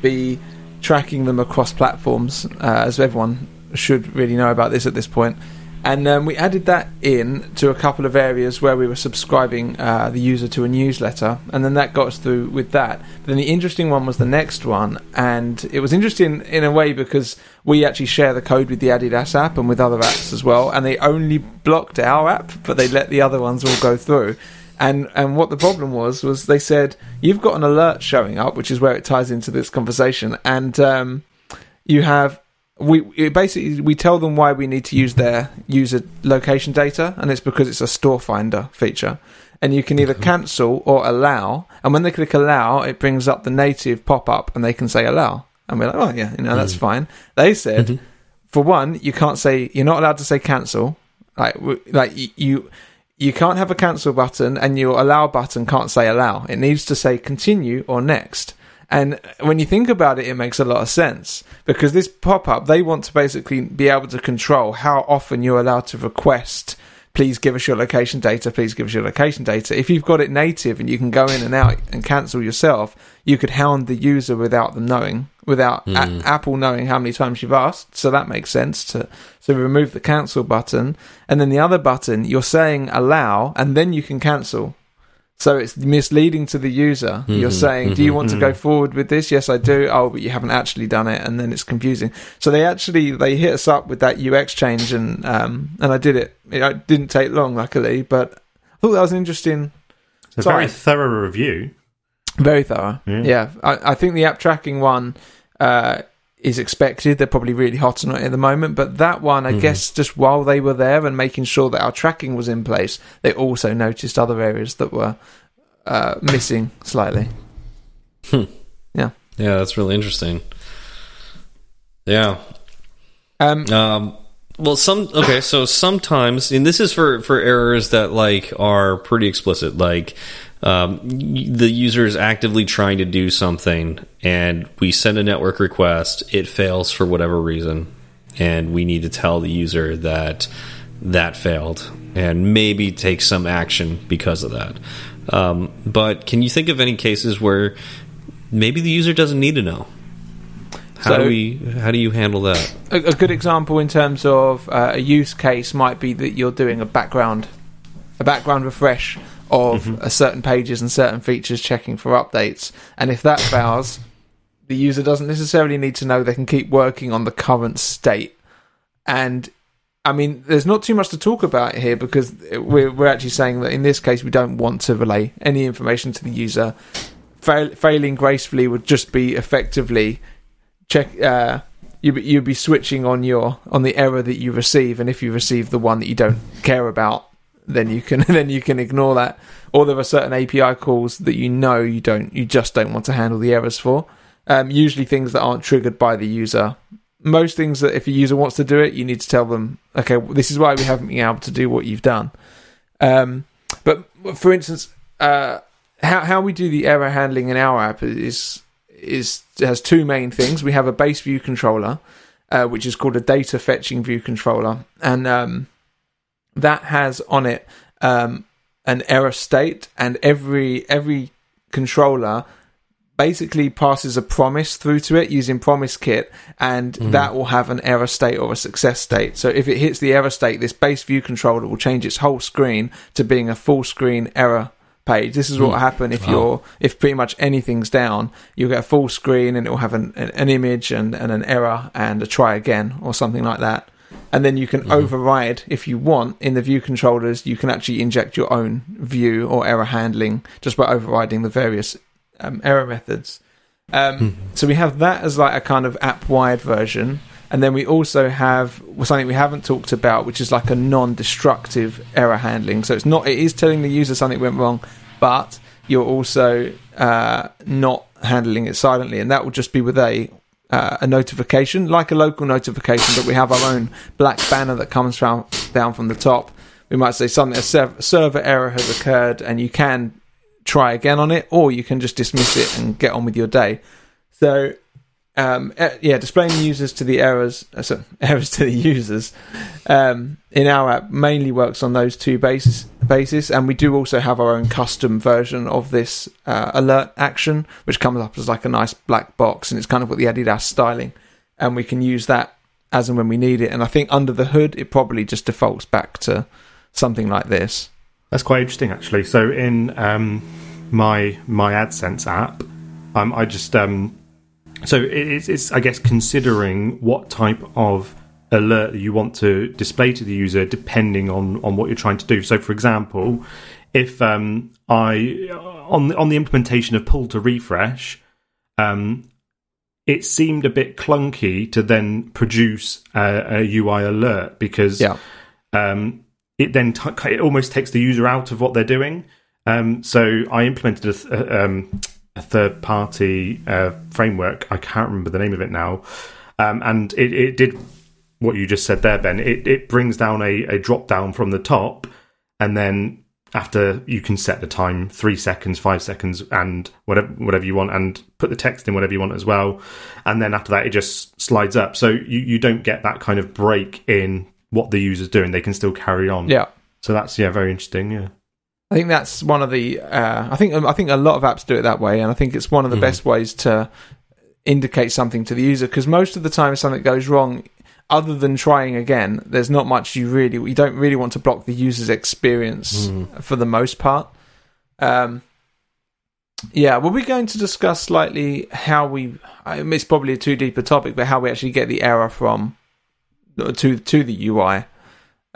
be tracking them across platforms, uh, as everyone should really know about this at this point. And um, we added that in to a couple of areas where we were subscribing uh, the user to a newsletter, and then that got us through with that. But then the interesting one was the next one, and it was interesting in a way because we actually share the code with the Adidas app and with other apps as well, and they only blocked our app, but they let the other ones all go through. And and what the problem was was they said you've got an alert showing up, which is where it ties into this conversation, and um, you have we basically we tell them why we need to use their user location data, and it's because it's a store finder feature. And you can either mm-hmm. cancel or allow, and when they click allow, it brings up the native pop up, and they can say allow, and we're like, oh yeah, you know that's mm-hmm. fine. They said, mm-hmm. for one, you can't say you're not allowed to say cancel, like like you you can't have a cancel button, and your allow button can't say allow. It needs to say continue or next. And when you think about it, it makes a lot of sense because this pop up, they want to basically be able to control how often you're allowed to request, please give us your location data, please give us your location data. If you've got it native and you can go in and out and cancel yourself, you could hound the user without them knowing, without a- hmm. Apple knowing how many times you've asked. So that makes sense to so remove the cancel button. And then the other button, you're saying allow, and then you can cancel. So it's misleading to the user. You're saying, "Do you want to go forward with this?" Yes, I do. Oh, but you haven't actually done it, and then it's confusing. So they actually they hit us up with that UX change, and um, and I did it. It didn't take long, luckily, but I thought that was an interesting, it's a very thorough review. very thorough. Yeah. Yeah, I, I think the app tracking one uh, is expected. They're probably really hot on it at the moment, but that one, I guess, just while they were there and making sure that our tracking was in place, they also noticed other areas that were uh, missing slightly. Yeah, yeah, that's really interesting. Yeah. Um, Um, well, some okay. So sometimes, and this is for for errors that like are pretty explicit, like um, the user is actively trying to do something, and we send a network request. It fails for whatever reason, and we need to tell the user that that failed, and maybe take some action because of that. Um, but can you think of any cases where maybe the user doesn't need to know? How So- do we? How do you handle that? a, a good example in terms of uh, a use case might be that you're doing a background a background refresh of uh, certain pages and certain features checking for updates. And if that fails, the user doesn't necessarily need to know they can keep working on the current state. And I mean, there's not too much to talk about here because we're, we're actually saying that in this case, we don't want to relay any information to the user. Fail, failing gracefully would just be effectively check. Uh, you you'd be switching on your on the error that you receive, and if you receive the one that you don't care about, then you can then you can ignore that. Or there are certain API calls that you know you don't you just don't want to handle the errors for. Um, usually things that aren't triggered by the user. Most things that if a user wants to do it, you need to tell them, okay, this is why we haven't been able to do what you've done. Um, but for instance, uh, how how we do the error handling in our app is is has two main things. We have a base view controller, uh, which is called a data fetching view controller, and um, that has on it um, an error state, and every every controller basically passes a promise through to it using PromiseKit and mm-hmm. that will have an error state or a success state so if it hits the error state this base view controller will change its whole screen to being a full screen error page. This is what will hmm. happen if you're if pretty much anything's down. You'll get a full screen and it will have an, an, an image and, and an error and a try again or something like that. And then you can mm-hmm. override if you want in the view controllers. You can actually inject your own view or error handling just by overriding the various um, error methods. Um, mm-hmm. So we have that as like a kind of app wide version. And then we also have something we haven't talked about, which is like a non-destructive error handling. So it's not it is telling the user something went wrong, but you're also uh, not handling it silently, and that will just be with a uh, a notification, like a local notification, but we have our own black banner that comes from, down from the top. We might say something a server error has occurred, and you can try again on it, or you can just dismiss it and get on with your day. So um, uh, yeah, displaying users to the errors, uh, sorry, errors to the users um, in our app mainly works on those two bases, basis, and we do also have our own custom version of this uh, alert action, which comes up as like a nice black box, and it's kind of what the Adidas styling, and we can use that as and when we need it. And I think under the hood, it probably just defaults back to something like this. That's quite interesting, actually. So in um, my my AdSense app, um, I just um, so it's, it's, I guess, considering what type of alert you want to display to the user depending on, on what you're trying to do. So, for example, if um, I on the, on the implementation of pull to refresh, um, it seemed a bit clunky to then produce a, a UI alert because yeah. um, it then t- it almost takes the user out of what they're doing. Um, so I implemented a, um, a third party uh, framework. I can't remember the name of it now. Um, and it, it, did what you just said there, Ben. It, it brings down a, a drop down from the top, and then after you can set the time three seconds, five seconds, and whatever whatever you want, and put the text in whatever you want as well. And then after that, it just slides up. So you, you don't get that kind of break in what the user's doing. They can still carry on. Yeah. So that's yeah, very interesting. Yeah. I think that's one of the. Uh, I think I think a lot of apps do it that way, and I think it's one of the mm. best ways to indicate something to the user because most of the time, if something goes wrong, other than trying again, there's not much you really. You don't really want to block the user's experience mm. for the most part. Um, yeah, well, we're going to discuss slightly how we. It's probably a too deep a topic, but how we actually get the error from to to the UI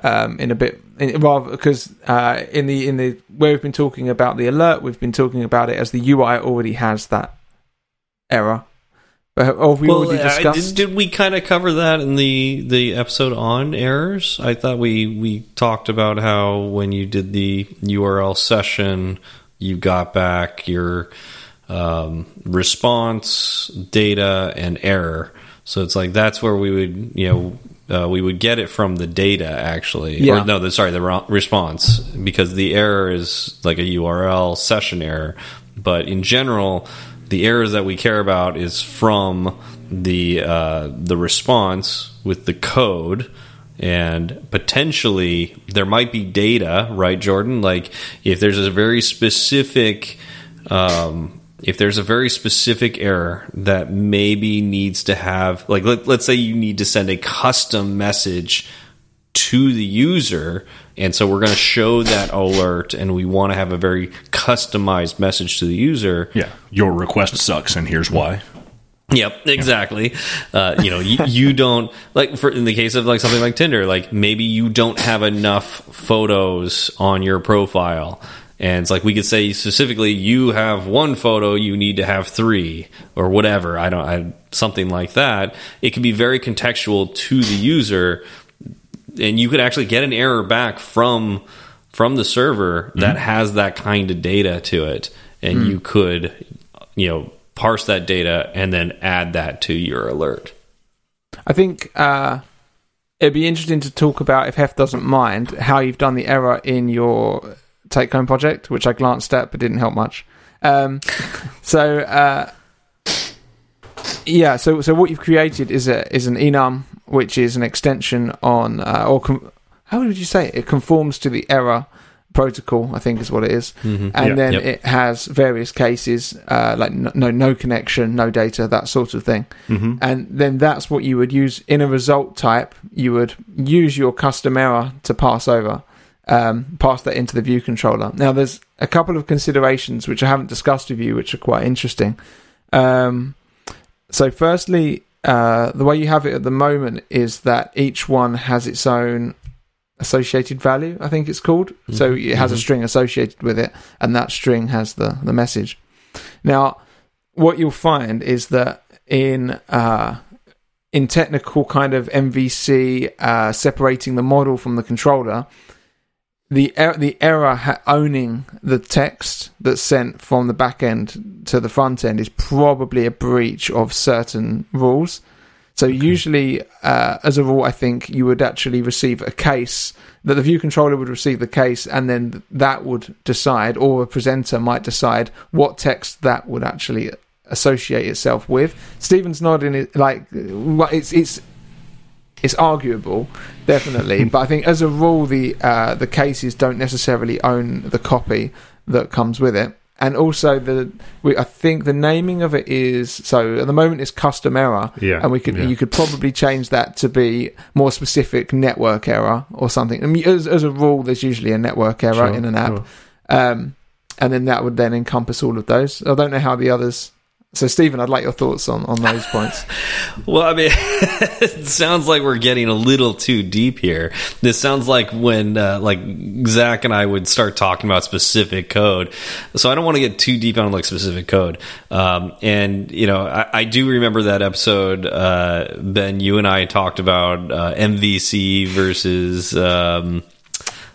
um, in a bit rather because uh, in the in the where we've been talking about the alert, we've been talking about it as the UI already has that error. But have we well, already discussed? did, did, we kind of cover that in the the episode on errors? I thought we we talked about how when you did the URL session, you got back your um, response data and error. So it's like that's where we would you know uh, we would get it from the data actually. Yeah. Or, no, the, sorry, the response because the error is like a URL session error. But in general, the errors that we care about is from the uh, the response with the code and potentially there might be data, right, Jordan? Like if there's a very specific um, if there's a very specific error that maybe needs to have like let, us say you need to send a custom message to the user And so we're going to show that alert, and we want to have a very customized message to the user. Yeah, your request sucks, and here's why. Yep, exactly. Uh, you know, you, you don't like for in the case of like something like Tinder, like maybe you don't have enough photos on your profile. And it's like we could say specifically, you have one photo, you need to have three, or whatever. I don't, I, something like that. It can be very contextual to the user, and you could actually get an error back from from the server that has that kind of data to it, and you could, you know, parse that data and then add that to your alert. I think uh, it'd be interesting to talk about, if Hef doesn't mind, how you've done the error in your take home project, which I glanced at but didn't help much. Um, so, uh, yeah, so so what you've created is a is an enum, which is an extension on, uh, or com- how would you say it? It conforms to the error protocol, I think is what it is. and Yeah. then Yep. it has various cases uh, like no, no no connection, no data, that sort of thing. Mm-hmm. And then that's what you would use in a result type. You would use your custom error to pass over, um, pass that into the view controller. Now, there's a couple of considerations which I haven't discussed with you, which are quite interesting. Um, so, firstly, uh, the way you have it at the moment is that each one has its own associated value, I think it's called. So it has a string associated with it, and that string has the, the message. Now, what you'll find is that in uh, in technical kind of MVC, uh, separating the model from the controller, the er- the error ha- owning the text that's sent from the back end to the front end is probably a breach of certain rules. So usually, uh, as a rule, I think you would actually receive a case that the view controller would receive the case, and then that would decide, or a presenter might decide what text that would actually associate itself with. Stephen's nodding, like well, it's it's it's arguable, definitely, but I think as a rule, the uh, the cases don't necessarily own the copy that comes with it. And also the, we, I think the naming of it is so at the moment it's custom error, Yeah, and we could yeah. you could probably change that to be more specific network error or something. I mean, as, as a rule, there's usually a network error Sure, in an app, sure. um, and then that would then encompass all of those. I don't know how the others. So, Stephen, I'd like your thoughts on, on those points. Well, I mean, it sounds like we're getting a little too deep here. This sounds like when, uh, like Zach and I would start talking about specific code. So I don't want to get too deep on like specific code. Um, and you know, I, I do remember that episode, uh, Ben. You and I talked about uh, MVC versus. Um,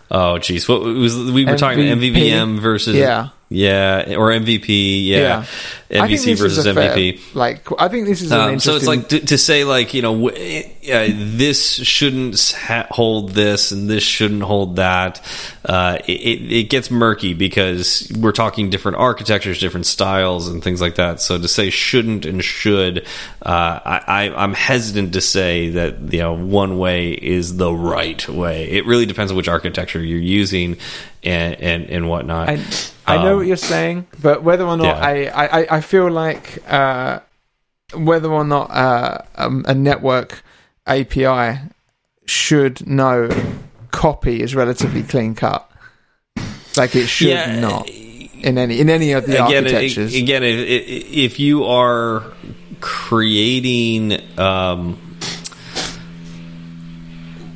oh, geez, what was we were talking about MVVM versus Yeah. yeah, or MVP, yeah, I this versus is fair- MVP. like, I think this is an Um, interesting. so it's like to, to say like you know w- uh, this shouldn't ha- hold this and this shouldn't hold that. Uh, it, it gets murky because we're talking different architectures, different styles, and things like that. So to say shouldn't and should, uh, I, I, I'm hesitant to say that you know one way is the right way. It really depends on which architecture you're using and and, and whatnot. I, I know Um, what you're saying, but whether or not yeah. I, I, I feel like uh, whether or not uh, um, a network API should know copy is relatively clean cut. Like it should Yeah, not in any in any of the again, it- architectures. again, if, if you are creating, um,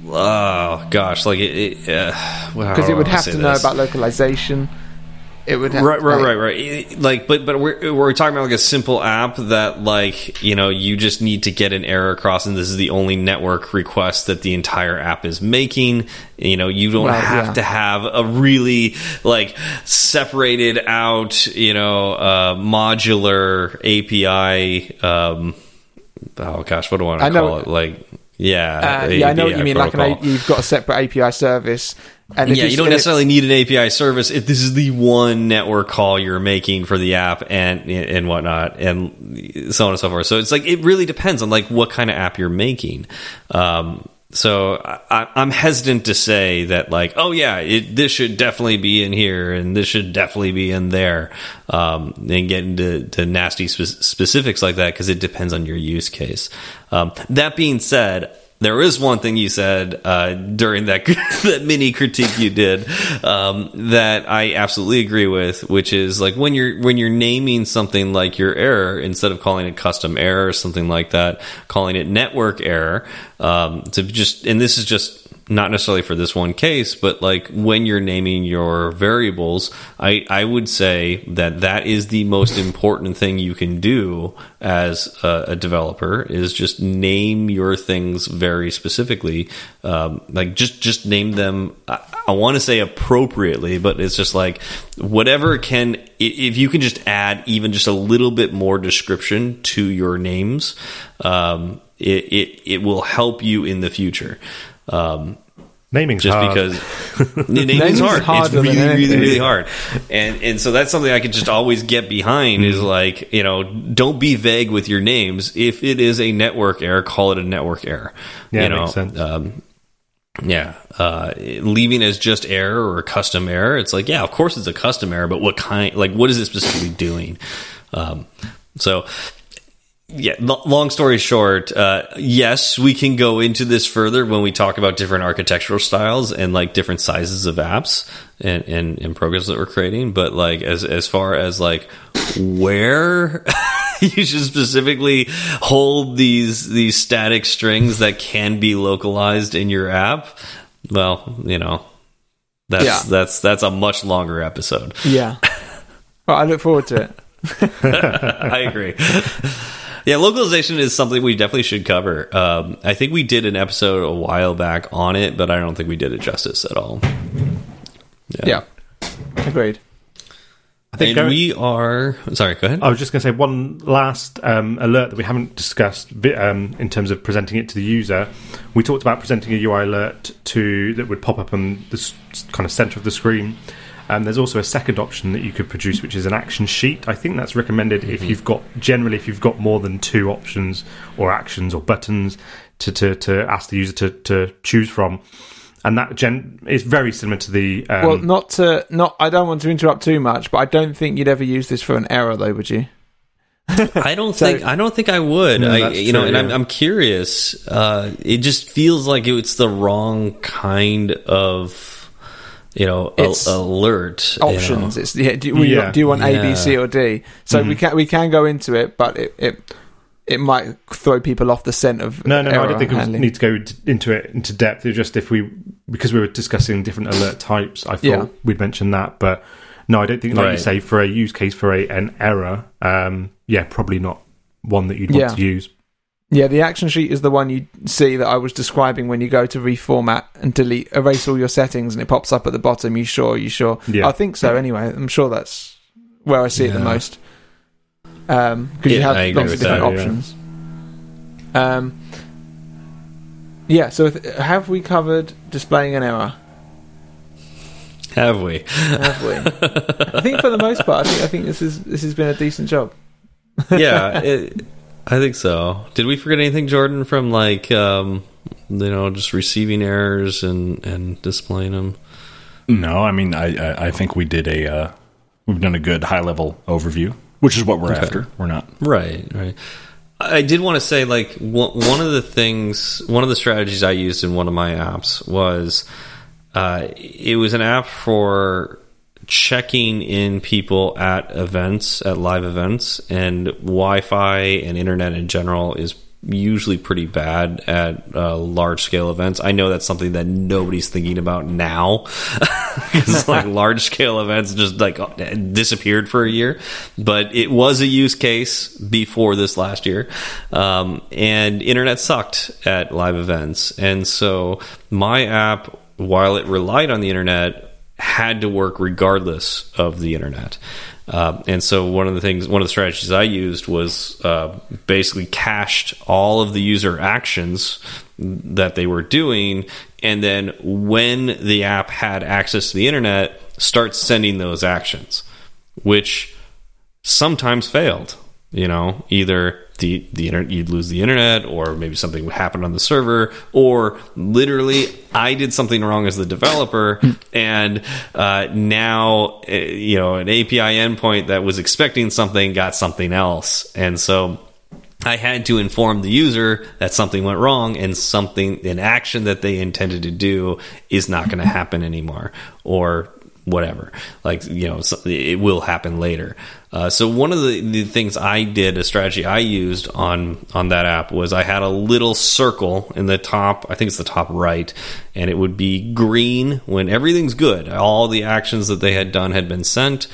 oh gosh, like it, it, uh, because it would have to know about localization. It would have right, right, like- right, right. Like, but but we're we're talking about like a simple app that like you know you just need to get an error across, and this is the only network request that the entire app is making. You know, you don't Right, have yeah. to have a really like separated out, you know, uh, modular API. Um, oh gosh, what do I want to I know- call it? Like, yeah, Uh, yeah, I know what you mean. Like an. A- you've got a separate API service, and yeah, you don't necessarily need an API service if this is the one network call you're making for the app and and whatnot, and so on and so forth. So it's like it really depends on like what kind of app you're making. Um, so I, I'm hesitant to say that like, oh yeah, it, this should definitely be in here and this should definitely be in there, um, and get into to nasty spe- specifics like that because it depends on your use case. Um, that being said, there is one thing you said uh, during that that mini critique you did um, that I absolutely agree with, which is like when you're when you're naming something like your error instead of calling it custom error or something like that, calling it network error um, to just and this is just not necessarily for this one case, but like when you're naming your variables, I, I would say that that is the most important thing you can do as a, a developer is just name your things very specifically. Um, like just, just name them. I, I want to say appropriately, but it's just like whatever can, if you can just add even just a little bit more description to your names, um, it, it, it will help you in the future. Um, Naming's just hard. because naming's Naming's hard. It's really, really, really hard. And and so that's something I could just always get behind is like, you know, don't be vague with your names. If it is a network error, call it a network error. Yeah, you know, makes sense. Um, yeah, uh, leaving as just error or a custom error. It's like, yeah, of course it's a custom error, but what kind? Like, what is it specifically doing? Um, so, yeah. Long story short, uh, yes, we can go into this further when we talk about different architectural styles and like different sizes of apps and and, and programs that we're creating. But like, as as far as like where. You should specifically hold these these static strings that can be localized in your app. Well, you know, that's Yeah. that's that's a much longer episode. Yeah. well, I look forward to it. I agree. Yeah, localization is something we definitely should cover. Um, I think we did an episode a while back on it, but I don't think we did it justice at all. Yeah. Agreed. I think And we are sorry. Go ahead. I was just going to say one last um, alert that we haven't discussed um, in terms of presenting it to the user. We talked about presenting a UI alert to that would pop up on the kind of center of the screen. Um, there's also a second option that you could produce, which is an action sheet. I think that's recommended if you've got generally if you've got more than two options or actions or buttons to to, to ask the user to, to choose from. And that gen is very similar to the um, well, not to not. I don't want to interrupt too much, but I don't think you'd ever use this for an error, though, would you? I don't So- think I don't think I would. No, I, that's you know, true, and I'm. I'm curious. Uh, it just feels like it's the wrong kind of, you know, a- It's alert. you know. Options. It's yeah. Do, we, Yeah. do you want A, B, Yeah. C, or D? So we can we can go into it, but it it it might throw people off the scent of No, no, no. I don't think we handling. need to go into it into depth. It's just if we because we were discussing different alert types, I thought Yeah. we'd mention that. But no, I don't think, like you say, for a use case for a an error, um, yeah, probably not one that you'd want Yeah. to use. Yeah, the action sheet is the one you see that I was describing when you go to reformat and delete, erase all your settings, and it pops up at the bottom. You sure? You sure? Yeah. I think so. Anyway, I'm sure that's where I see it the Yeah. most. Because you Yeah, have I agree lots of different that, yeah. options. Um, yeah. So if, have we covered displaying an error? Have we? Have we? I think for the most part, I think I think this is this has been a decent job. yeah, it, I think so. Did we forget anything, Jordan, from like um, you know just receiving errors and and displaying them? No, I mean, I I, I think we did a uh, we've done a good high level overview, which is what we're after. We're not. Right, right. I did want to say, like, one one of the things, one of the strategies I used in one of my apps was uh, it was an app for checking in people at events, at live events, and Wi Fi and internet in general is usually pretty bad at uh, large scale events. I know that's something that nobody's thinking about now because like large scale events just like disappeared for a year, but it was a use case before this last year. Um, and internet sucked at live events. And so my app, while it relied on the internet, had to work regardless of the internet. Uh, and so one of the things, one of the strategies I used was uh, basically cached all of the user actions that they were doing, and then when the app had access to the internet, start sending those actions, which sometimes failed. You know, either the the internet you'd lose the internet, or maybe something happened on the server, or literally I did something wrong as the developer, and uh, now uh, you know an API endpoint that was expecting something got something else, and so I had to inform the user that something went wrong and something, an action that they intended to do is not going to happen anymore or whatever. Like, you know, it will happen later. Uh, so one of the, the things I did, a strategy I used on, on that app was I had a little circle in the top, I think it's the top right, and it would be green when everything's good. All the actions that they had done had been sent.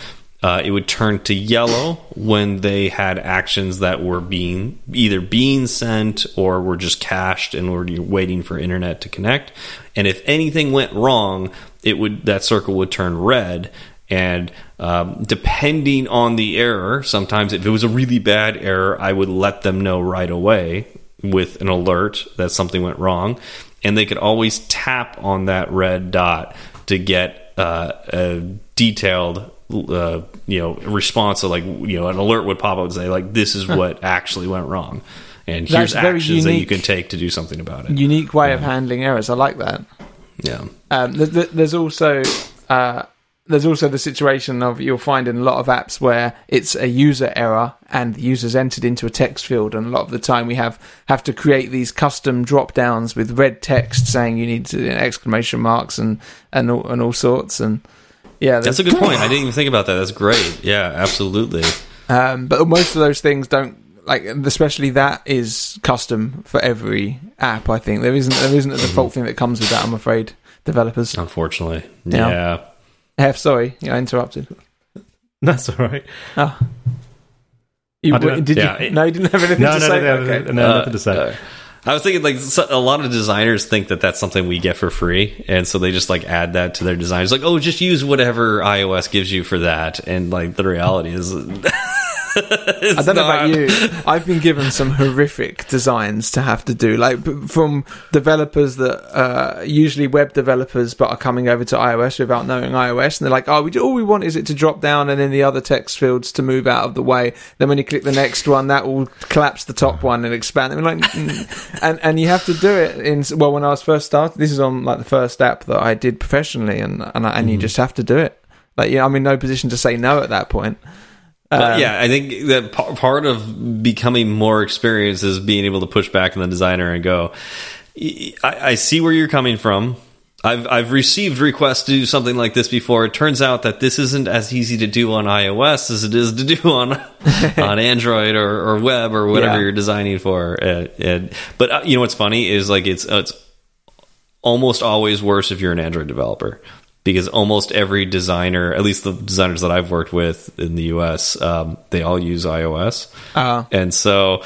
Uh, it would turn to yellow when they had actions that were being either being sent or were just cached and were waiting for internet to connect. And if anything went wrong, it would that circle would turn red. And um, depending on the error, sometimes if it was a really bad error, I would let them know right away with an alert that something went wrong, and they could always tap on that red dot to get uh, a detailed uh, you know response so like you know an alert would pop up and say like this is what actually went wrong. And here's That's very actions that you can take to do something about it. Unique way of handling errors. I like that. yeah. Um, th- th- there's also uh, there's also the situation of you'll find in a lot of apps where it's a user error and the user's entered into a text field, and a lot of the time we have have to create these custom drop downs with red text saying you need to, you know, exclamation marks and and all, and all sorts. And yeah, that's a good point i didn't even think about that that's great yeah absolutely Um, but most of those things don't like, especially that is custom for every app. I think there isn't there isn't a default thing that comes with that. I'm afraid developers. unfortunately Yeah. yeah Hef, sorry, you I interrupted. That's all right. Oh. You, did yeah, you? no, you didn't have anything No, to no, say. no, no, okay. no, Uh, nothing to say. uh, I was thinking like a lot of designers think that that's something we get for free, and so they just like add that to their designs. Like, oh, just use whatever iOS gives you for that. And like the reality is, I don't know about you. I've been given some horrific designs to have to do, like from developers that uh, usually web developers, but are coming over to iOS without knowing iOS, and they're like, "Oh, we do, all we want is it to drop down, and then the other text fields to move out of the way. Then when you click the next one, that will collapse the top one and expand." And like, mm. and and you have to do it in well. When I was first started, this is on like the first app that I did professionally, and and, I, and you just have to do it. Like, you know, I'm in no position to say no at that point. But Um, yeah, I think that part of becoming more experienced is being able to push back on the designer and go, I, I see where you're coming from. I've I've received requests to do something like this before. It turns out that this isn't as easy to do on iOS as it is to do on on Android or, or web or whatever Yeah. you're designing for. And but uh, you know what's funny is like it's it's almost always worse if you're an Android developer because almost every designer, at least the designers that I've worked with in the US, um, they all use iOS. Uh, And so,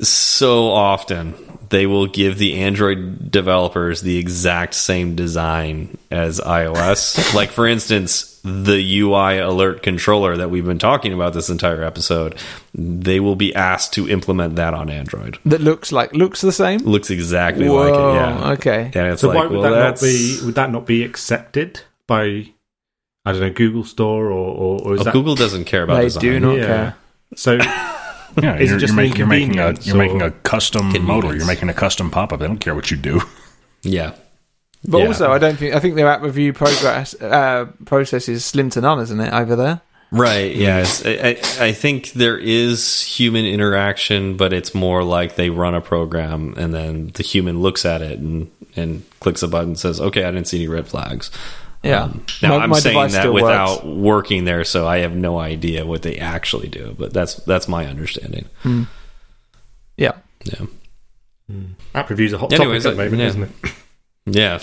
so often they will give the Android developers the exact same design as iOS. like, for instance, the UI alert controller that we've been talking about this entire episode, they will be asked to implement that on Android. that looks like looks the same. Looks exactly Whoa, like it. Yeah. okay. And it's So like, why would well, that not be? Would that not be accepted by? I don't know, Google Store or or, or is Oh, that Google doesn't care about They design. do not Yeah. care. So Yeah, Is it you're, just you're, making, you're making a you're making a custom Convenience. modal. You're making a custom pop up. They don't care what you do. Yeah. But Yeah. also, I don't think I think their app review progress uh, process is slim to none, isn't it? Over there. Right. Yes. I, I, I think there is human interaction, but it's more like they run a program and then the human looks at it and, and clicks a button and says, okay, I didn't see any red flags. Yeah. Um, now, My- I'm my saying that without works. working there, so I have no idea what they actually do, but that's that's my understanding. Yeah. Yeah. app reviews a hot Anyways, topic at the moment, yeah. isn't it? Yeah,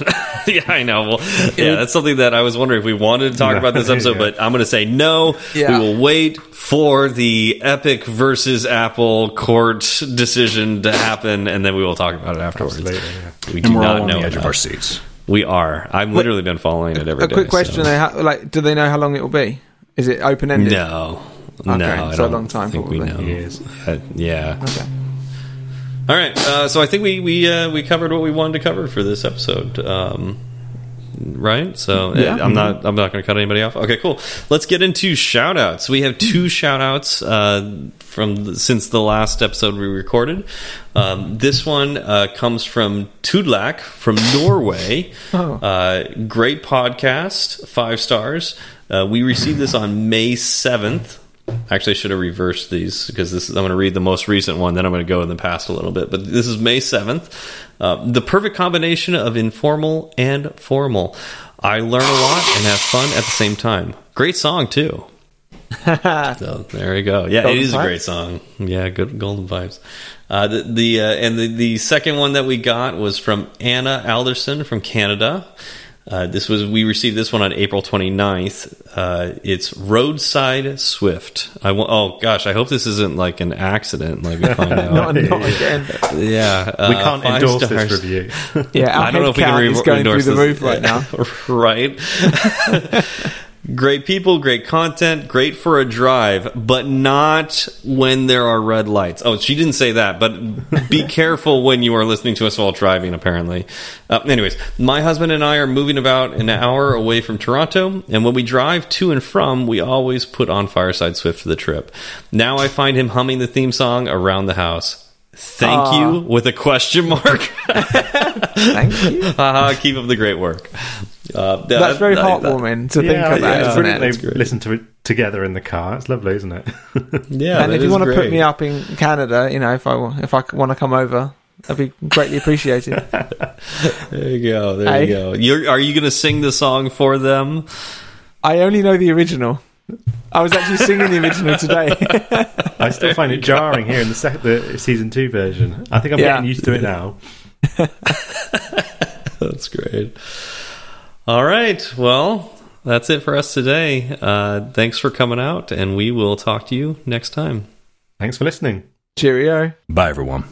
yeah, I know. Well, yeah, that's something that I was wondering if we wanted to talk No. about this episode, Yeah. but I'm going to say no. Yeah. We will wait for the Epic versus Apple court decision to happen, and then we will talk about it afterwards. Absolutely, yeah. We do And we're not all on know the edge of our seats. We are. I've literally been following it every A day. quick question: so- though, how, like, do they know how long it will be? Is it open ended? No, no, Okay, I so a don't long time, think we probably. know. Years. Uh, yeah. Okay. All right. Uh, so I think we we uh, we covered what we wanted to cover for this episode. Um, right. So Yeah. I'm not I'm not going to cut anybody off. Okay. Cool. Let's get into shout outs. We have two shout outs uh, from the, since the last episode we recorded. Um, this one uh, comes from Tudlak from Norway. Oh. Uh, great podcast, five stars. Uh, we received this on May seventh. Actually, I should have reversed these because this is, I'm going to read the most recent one, then I'm going to go in the past a little bit. But this is May 7th. Uh, the perfect combination of informal and formal. I learn a lot and have fun at the same time. Great song, too. so there we go. Yeah, Golden it is a great song. Yeah, good golden vibes. Uh, the the uh, and the the second one that we got was from Anna Alderson from Canada. Uh, this was we received this one on April 29th. Uh, it's Roadside Swift. I oh gosh, I hope this isn't like an accident. Like we find out. Not, not again. yeah, uh, we can't endorse stars. this review. Yeah, I don't know if we can count re- is going through endorse the this. roof right now. right. great people, great content, great for a drive, but not when there are red lights. Oh, she didn't say that, but be careful when you are listening to us while driving, apparently. Uh, anyways, my husband and I are moving about an hour away from Toronto, and when we drive to and from, we always put on Fireside Swift for the trip. Now I find him humming the theme song around the house. Thank Aw. you with a question mark. Thank you. Haha, keep up the great work. Uh, That's very I- I- heartwarming to think yeah, of that, yeah, it's isn't brilliant. it? They great. listen to it together in the car. It's lovely, isn't it? Yeah, and if you is want to put me up in Canada, you know, if I if I want to come over, that'd be greatly appreciated. There you go. There Hey. you go. You're, are you going to sing the song for them? I only know the original. I was actually singing the original today. I still find it jarring here in the, sec- the season two version. I think I'm Yeah. getting used to it now. That's great. All right. Well, that's it for us today. Uh, thanks for coming out, and we will talk to you next time. Thanks for listening. Cheerio. Bye, everyone.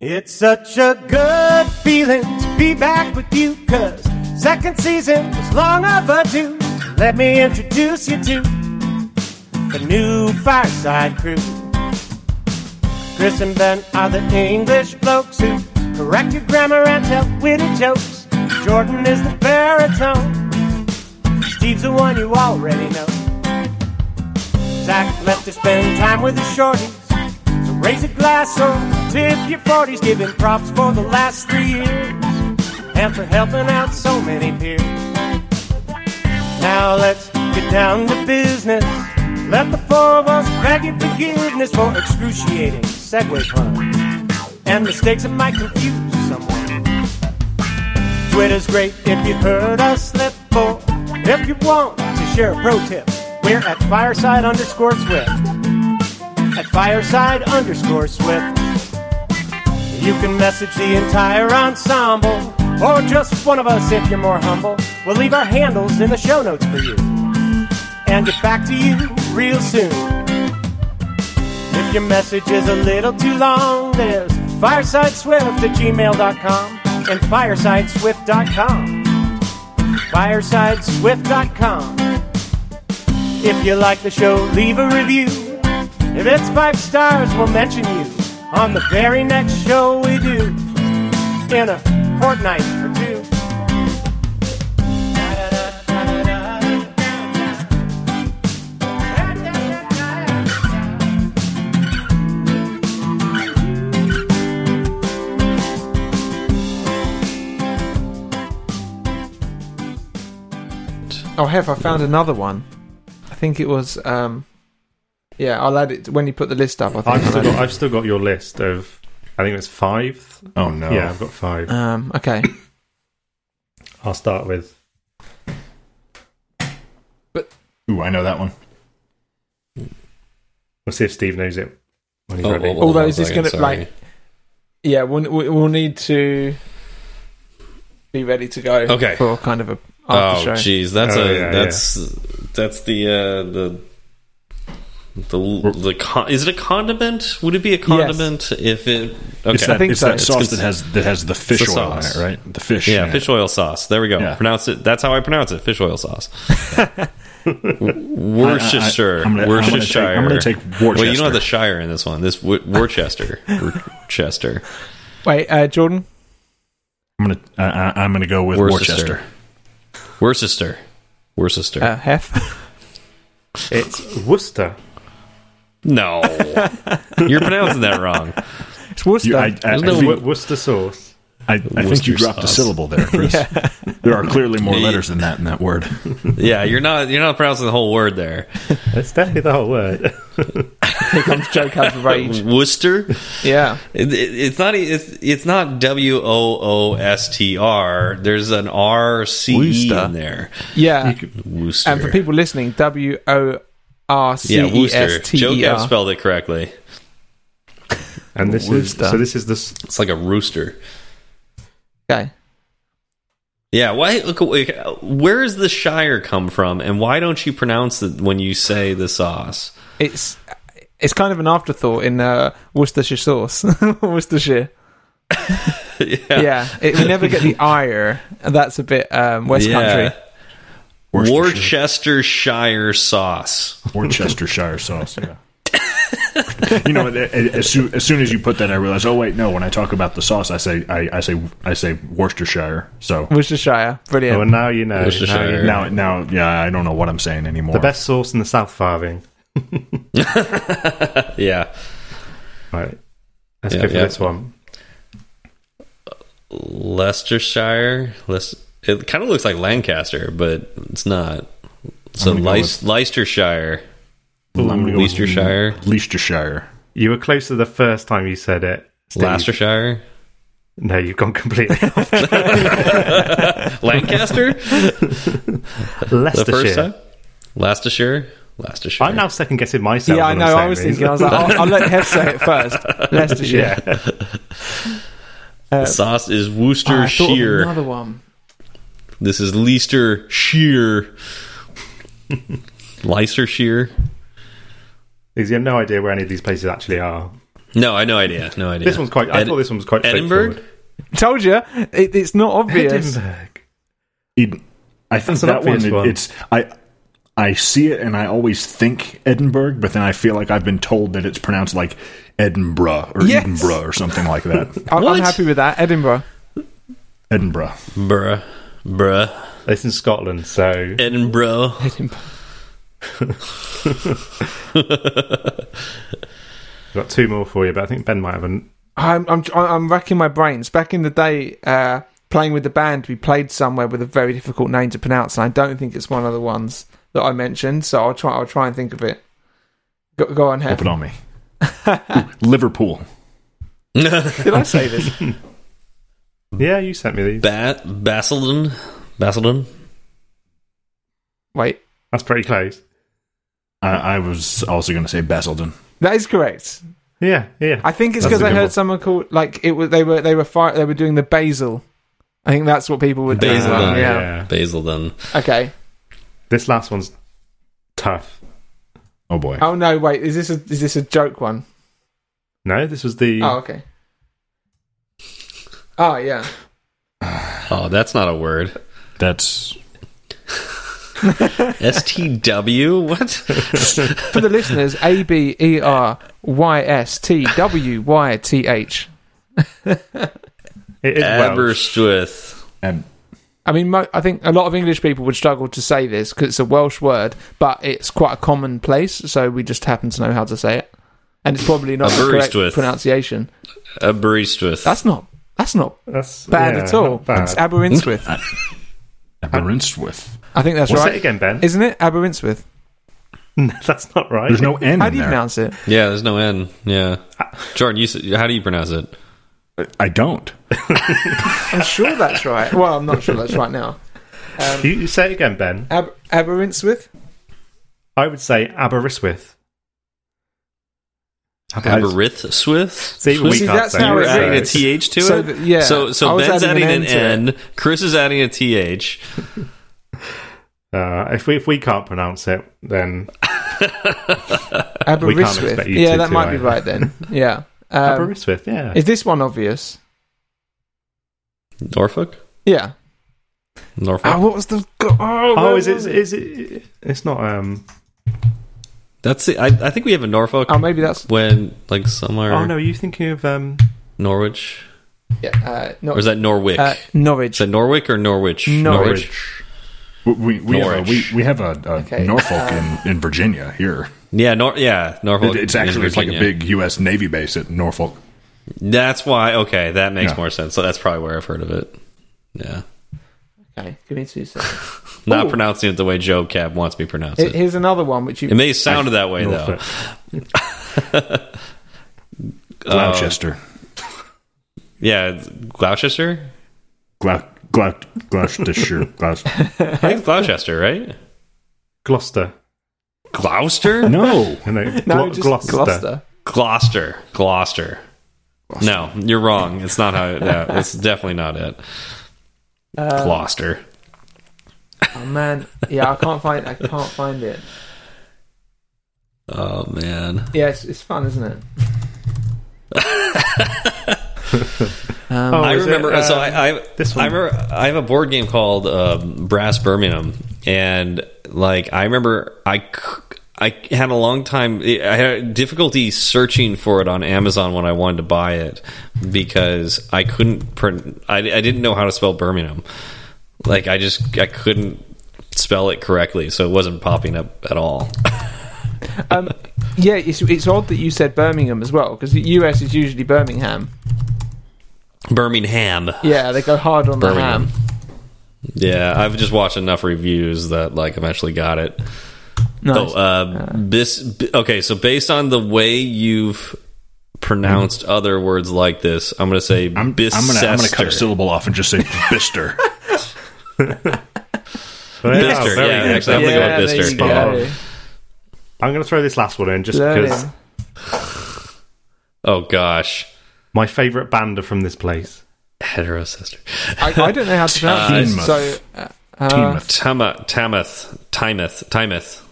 It's such a good feeling to be back with you, cause second season was long overdue. Let me introduce you to the new Fireside crew. Chris and Ben are the English blokes who correct your grammar and tell witty jokes. Jordan is the baritone. Steve's the one you already know. Zach left to spend time with the shorties. So raise a glass or tip your 40s, giving props for the last three years and for helping out so many peers. Now let's get down to business. Let the four of us your forgiveness for excruciating segue puns and mistakes that might confuse someone. Twitter's great if you heard us slip, or if you want to share a pro tip, we're at fireside underscore swift at fireside underscore swift. You can message the entire ensemble, or just one of us if you're more humble. We'll leave our handles in the show notes for you, and get back to you real soon. If your message is a little too long, there's firesideswift at gmail.com and firesideswift.com. Firesideswift.com. If you like the show, leave a review. If it's five stars, we'll mention you on the very next show we do in a fortnight Oh, Hef, I found another one. I think it was. um Yeah, I'll add it when you put the list up. I think. I've I'll still add got, it. I've still got your list of. I think it's five. Oh no. Yeah, I've got five. Um, okay. I'll start with. But Ooh, I know that one. We'll see if Steve knows it when he's Oh, ready. hold on Although, is this gonna, sorry. like- Yeah, we'll, we'll need to be ready to go. Okay. For kind of a Oh, after jeez, that's Oh, a yeah, that's that's the uh, the the the con- is it a condiment? Would it be a condiment if it? Okay, It's that, think it's so. that It's sauce cons- that has that has the fish the oil in sauce. it, right? The fish. yeah, in it. fish oil sauce. There we go. Yeah. Pronounce it. That's how I pronounce it. Fish oil sauce. Worcestershire. I- I- I'm gonna- I'm gonna take- Worcestershire. I'm gonna take Well, you don't have the shire in this one. This Wor- Worcester. Worcester. Wait, uh, Jordan. I'm gonna uh, I- I'm gonna go with Worcester. Worcester. Worcester. Worcester. Uh, Hef. It's Worcester. no, you're pronouncing that wrong. it's Worcester. You, I, I, There's no I think- Worcester sauce. I, I think you Worcester dropped a syllable there, Chris. There are clearly more letters than that in that word. Yeah, you're not you're not pronouncing the whole word there. It's definitely the whole word. Here comes Joe Cab's rage. Worcester. Yeah. It, it, it's not. e- It's, it's not W O O S T R. There's an R C E Worcester. in there. Yeah. Worcester. And for people listening, W O R C yeah, E Worcester. S T Joe E spelled it correctly. And this is so. This is the s- It's like a rooster. Okay. Yeah. Why? Look. Where does the Shire come from, and why don't you pronounce it when you say the sauce? It's it's kind of an afterthought in uh, Worcestershire sauce. Worcestershire. yeah. Yeah. It, we never get the ire. That's a bit um, West Yeah. Country. Worcestershire sauce. Worcestershire sauce. Yeah. you know, as soon, as soon as you put that, I realize. Oh wait, no. When I talk about the sauce, I say I, I say I say Worcestershire. So Worcestershire. Brilliant. Oh, and now you know. Worcestershire. Now you know. now, now, yeah, I don't know what I'm saying anymore. The best sauce in the South Farthing. Yeah. Right. Let's Yeah, go for yeah. this one. Leicestershire. Leic- It kind of looks like Lancaster, but it's not. So I'm gonna go Leic- Leicestershire, I'm go Leicestershire, Leicestershire. You were closer the first time you said it. Steve. Leicestershire, No, you've gone completely off. Lancaster. the first Leicestershire. time, Leicestershire, Leicestershire. I'm now second guessing myself. yeah, I know. I'm I saying was these. thinking. I was like, I'll, I'll let Hef say it first. Leicestershire. yeah. The sauce is Oh, I Worcestershire. another one. this is Leicestershire. Leicestershire. Because you have no idea where any of these places actually are. No, I had no idea. No idea. This one's quite. I Ed- thought this one was quite Edinburgh? straightforward. Told you, it, it's not obvious. Edinburgh. It, I think That's an that one, obvious it- one. It's I. I see it and I always think Edinburgh, but then I feel like I've been told that it's pronounced like Edinburgh or Yes. Edinburgh or something like that. I, I'm happy with that. Edinburgh. Edinburgh. Bruh. Bruh. It's in Scotland, so Edinburgh. Edinburgh. I've got two more for you. But I think Ben might have an. I'm, I'm I'm racking my brains. Back in the day, uh, playing with the band, we played somewhere with a very difficult name to pronounce, and I don't think it's one of the ones that I mentioned. So I'll try. I'll try and think of it. Go, go on, Flip Hef. it on me. Ooh, Liverpool. Did I say this? Yeah, you sent me these. Ba- Basildon. Basildon. Wait, That's pretty close. I, I was also going to say Basildon. that is correct. Yeah, yeah. I think it's because I heard one. someone call like it was. They were they were fire, they were doing the basil. I think that's what people would do. Basildon. Ah, yeah. yeah. Basildon. Okay. This last one's tough. Oh boy. Oh no! Wait, is this a is this a joke one? No, this was the. Oh okay. Oh yeah. Oh, that's not a word. That's STW? What? For the listeners, A B E R Y S T W Y T H. It is Aberystwyth. and um, I mean, mo- I think a lot of English people would struggle to say this because it's a Welsh word, but it's quite a common place, so we just happen to know how to say it, and it's probably not the correct Aberystwyth. pronunciation. Aberystwyth. That's not that's not That's bad yeah, at all. not bad. It's Aberystwyth. Aberystwyth. I think that's What's right, it again, Ben? isn't it? Aberystwyth. That's not right. There's no N How in do you there. pronounce it? yeah, there's no N. Yeah. Jordan, you, s- how do you pronounce it? I don't. I'm sure that's right. Well, I'm not sure that's right now. Um, You, you say it again, Ben. Ab- Aberystwyth. I would say Aberystwyth. Aberystwyth? See, we See, can't that's say how it. it You're adding a is. TH to So it? th- yeah, So, I so was Ben's adding adding an an N N. Chris is adding a TH. Uh, if we if we can't pronounce it, then Aberystwyth. expect you Yeah, to, that to, might be uh, right then. Yeah. Um, Aberystwyth. Yeah. is this one obvious? Norfolk? Yeah. Norfolk? Oh, what was the? Oh, oh, where is it? was Is it? It's not. Um. That's it. I, I think we have a Norfolk Oh, maybe that's. when, like, somewhere. Oh no, are you thinking of um? Norwich? Yeah. Uh, not, Or is that Norwich? uh, Norwich. is that Norwich or Norwich? Norwich. We we, we have a, we, we have a, a Okay, Norfolk um, in, in Virginia here. Yeah, Nor- yeah, Norfolk. It- it's actually it's like a big U.S. Navy base at Norfolk. That's why. Okay, that makes Yeah. more sense. So that's probably where I've heard of it. Yeah, Okay, give me two seconds. not Ooh. pronouncing it the way Joe Cab wants me to pronounce it. Here's another one which you It may sound that way though. Norfolk. Gloucester. Yeah, Gloucester. Glou- Glou- Gloucestershire. Glous- I think Gloucester, right? Gloucester. Gloucester? no. You know, no, Glo- just Gloucester. Gloucester. Gloucester. Gloucester. No, you're wrong. It's not how. No, it's definitely not it. Uh, Gloucester. Oh man, yeah, I can't find. I can't find it. Oh man. Yeah, it's, it's fun, isn't it? um, Oh, I is it, remember. so um, I, I this I one? remember. I have a board game called um, Brass Birmingham, and like I remember, I I had a long time. I had difficulty searching for it on Amazon when I wanted to buy it because I couldn't. Pr- I, I didn't know how to spell Birmingham. Like I just I couldn't spell it correctly, so it wasn't popping up at all. um, yeah, it's it's odd that you said Birmingham as well because the US is usually Birmingham. Birmingham. Yeah, they go hard on Birmingham. the ham. Yeah, I've just watched enough reviews that like eventually got it. Nice. Oh, uh, bis, okay, so based on the way you've pronounced other words like this, I'm going to say I'm, I'm gonna I'm gonna cut a syllable off and just say Bister. Bister, very yeah, actually, I'm gonna go yeah, with Bister. go. Yeah. I'm going to throw this last one in just because Oh gosh, my favourite band are from this place. hetero sister. I, I don't know how to pronounce this. So, uh, uh, Teamuth. Tama, Tamith, Timeth, Timeth,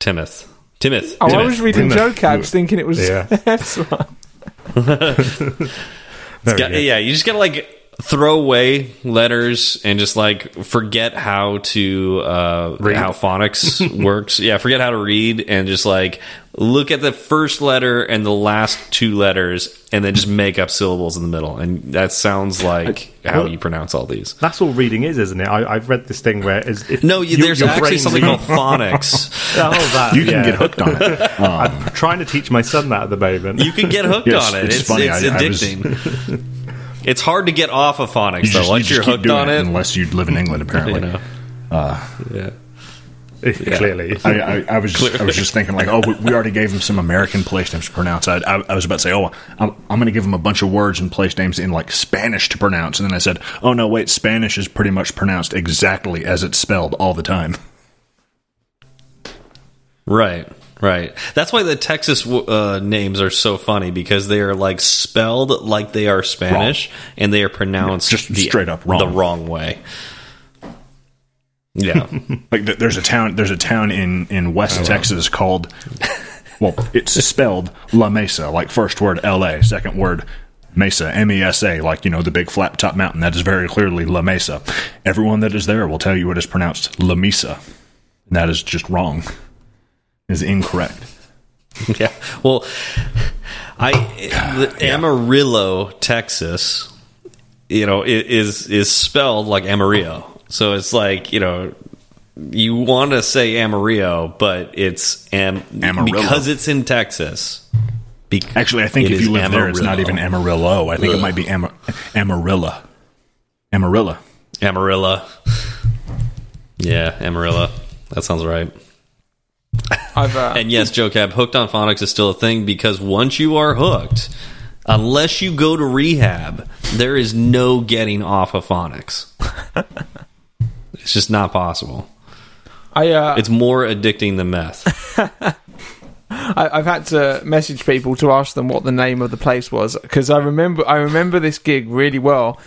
Timeth, Timeth. oh, I was reading Timothy. Joe Cabs thinking it was Yeah. this one. Got- yeah, you just gotta like throw away letters and just like forget how to uh Read. how phonics works. Yeah, forget how to read and just like look at the first letter and the last two letters and then just make up syllables in the middle. And that sounds like how well- you pronounce all these. That's all reading is, isn't it? I, I've read this thing where is if No, you, you- there's your actually something called phonics. Oh, that, You can yeah. get hooked on it. Um, I'm trying to teach my son that at the moment. You can get hooked Yes, on it. it's It's, funny. it's I- I was- addicting. It's hard to get off of phonics you though. just, Once you you're hooked on it it, unless you live in England, apparently. you know. Uh, yeah. Clearly, I, I, I was I was just thinking like, oh, we, we already gave him some American place names to pronounce. I, I, I was about to say, oh, I'm, I'm going to give him a bunch of words and place names in like Spanish to pronounce, and then I said, oh no, wait, Spanish is pretty much pronounced exactly as it's spelled all the time. Right, right. That's why the Texas uh, names are so funny because they are like spelled like they are Spanish and they are pronounced Just the, straight up wrong. the wrong way. Yeah, Like th- there's a town there's a town in in West Texas called well, it's spelled La Mesa, like first word L A, second word Mesa, M E S A, like you know the big flat top mountain. That is very clearly La Mesa. Everyone that is there will tell you it is pronounced La Mesa. And that is just wrong. Is incorrect. yeah. Well, I the Amarillo, Texas, you know, is is spelled like Amarillo. So it's like you know. You want to say Amarillo, but it's am Amarillo. because it's in Texas. Actually, I think if you live there, it's not even Amarillo. I think it might be Ama- Amarilla. Amarilla. Amarilla. Yeah, Amarilla. That sounds right. I've uh, And yes, Joe Cab, hooked on phonics is still a thing because once you are hooked, unless you go to rehab, there is no getting off of phonics. it's just not possible. I uh, It's more addicting than meth. I, I've had to message people to ask them what the name of the place was because I remember I remember this gig really well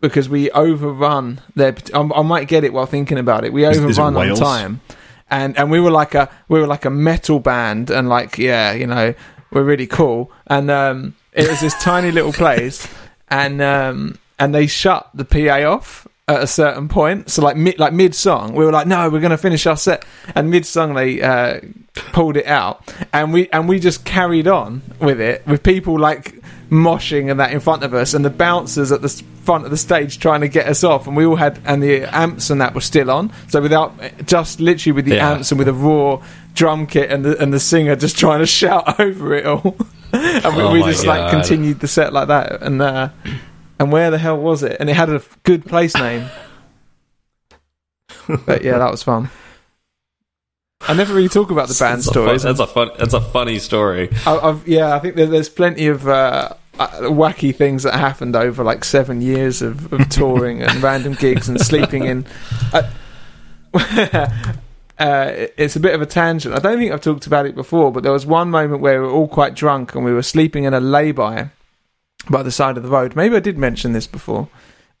because we overrun their. I, I might get it while thinking about it. We is it overrun on time, and and we were like a we were like a metal band, and like yeah, you know, we're really cool, and um, it was this tiny little place, and um, and they shut the PA off at a certain point. So like mid like mid song, we were like, no, we're going to finish our set. And mid song, they uh, pulled it out, and we and we just carried on with it with people like moshing and that in front of us, and the bouncers at the front of the stage trying to get us off, and we all had and the amps and that were still on. So without just literally with the Yeah. amps and with a raw drum kit and the and the singer just trying to shout over it all. and we, Oh we just like continued the set like that. And uh, and where the hell was it? And it had a good place name. but yeah, that was fun. I never really talk about the band That's a fun- stories. that's a fun. That's a funny story. I, I've, yeah, I think there, there's plenty of uh, uh, wacky things that happened over like seven years of, of touring and random gigs and sleeping in. Uh, uh, it's a bit of a tangent. I don't think I've talked about it before, but there was one moment where we were all quite drunk and we were sleeping in a lay-by by the side of the road. Maybe I did mention this before.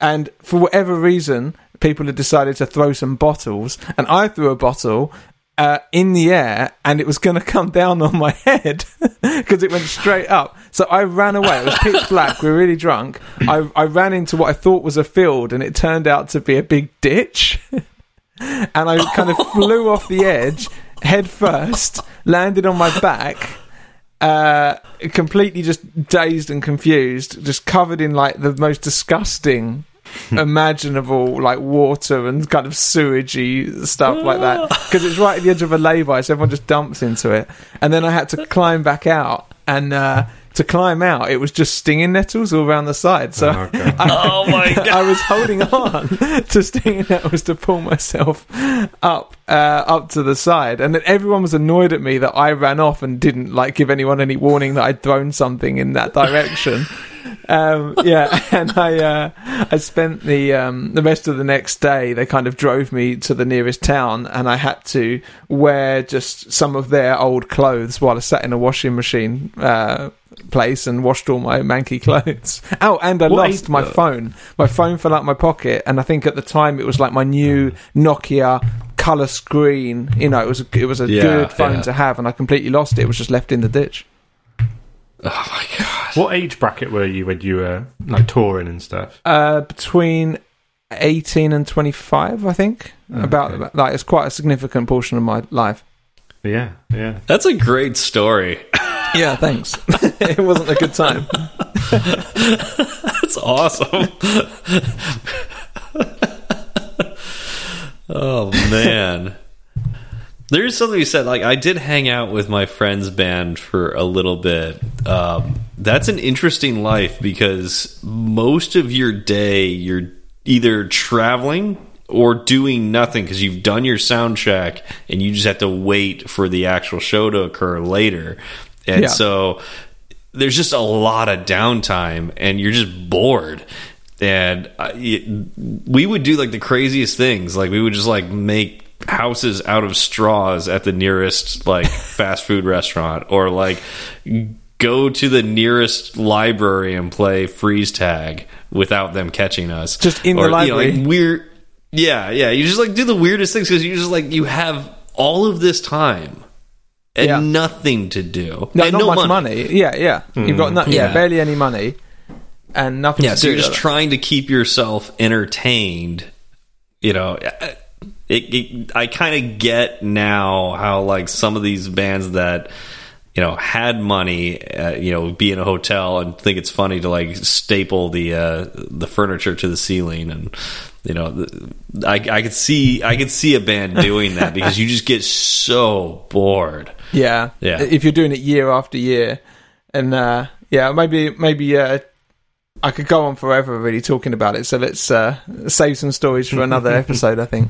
And for whatever reason, people had decided to throw some bottles, and I threw a bottle uh, in the air, and it was going to come down on my head because it went straight up. So I ran away. It was pitch black. We were really drunk. I, I ran into what I thought was a field, and it turned out to be a big ditch. and I kind of flew off the edge head first, landed on my back uh, completely just dazed and confused, just covered in like the most disgusting imaginable like water and kind of sewagey stuff like that because it's right at the edge of a lay-by so everyone just dumps into it and then i had to climb back out and uh to climb out it was just stinging nettles all around the side so Oh, God. I, Oh my god! I was holding on to stinging nettles to pull myself up uh, up to the side, and then everyone was annoyed at me that I ran off and didn't like give anyone any warning that I'd thrown something in that direction. Um, yeah, and I uh, I spent the um, the rest of the next day. They kind of drove me to the nearest town, and I had to wear just some of their old clothes while I sat in a washing machine. Uh, place and washed all my manky clothes. Oh, and I What lost my phone. My phone fell out my pocket, and I think at the time it was like my new Nokia color screen. You know, it was a, it was a Yeah, good phone yeah. to have, and I completely lost it. It was just left in the ditch. Oh my god! What age bracket were you when you were like touring and stuff? Uh, between eighteen and twenty five, I think. About like it's quite a significant portion of my life. Yeah, yeah. That's a great story. Yeah, thanks. it wasn't a good time. That's awesome. oh man. There's something you said. Like I did hang out with my friend's band for a little bit. Um, that's an interesting life because most of your day you're either traveling or doing nothing because you've done your sound check and you just have to wait for the actual show to occur later. And Yeah. so there's just a lot of downtime and you're just bored and I, it- we would do like the craziest things like we would just like make houses out of straws at the nearest like fast food restaurant or like go to the nearest library and play freeze tag without them catching us Just in the Or, you know, library. like weird yeah yeah you just like do the weirdest things because you just like you have all of this time and Yeah. nothing to do No, and not no much money. money. Yeah, yeah. You've got hmm. no, yeah. Yeah. barely any money and nothing. Yeah, to so you're just trying to keep yourself entertained. You know, it, it, I kind of get now how like some of these bands that you know had money, uh, you know, be in a hotel and think it's funny to like staple the uh, the furniture to the ceiling and. You know, I, I could see I could see a band doing that because you just get so bored. Yeah, Yeah. If you're doing it year after year, and uh, yeah, maybe maybe uh, I could go on forever really talking about it. So let's uh, save some stories for another episode. I think.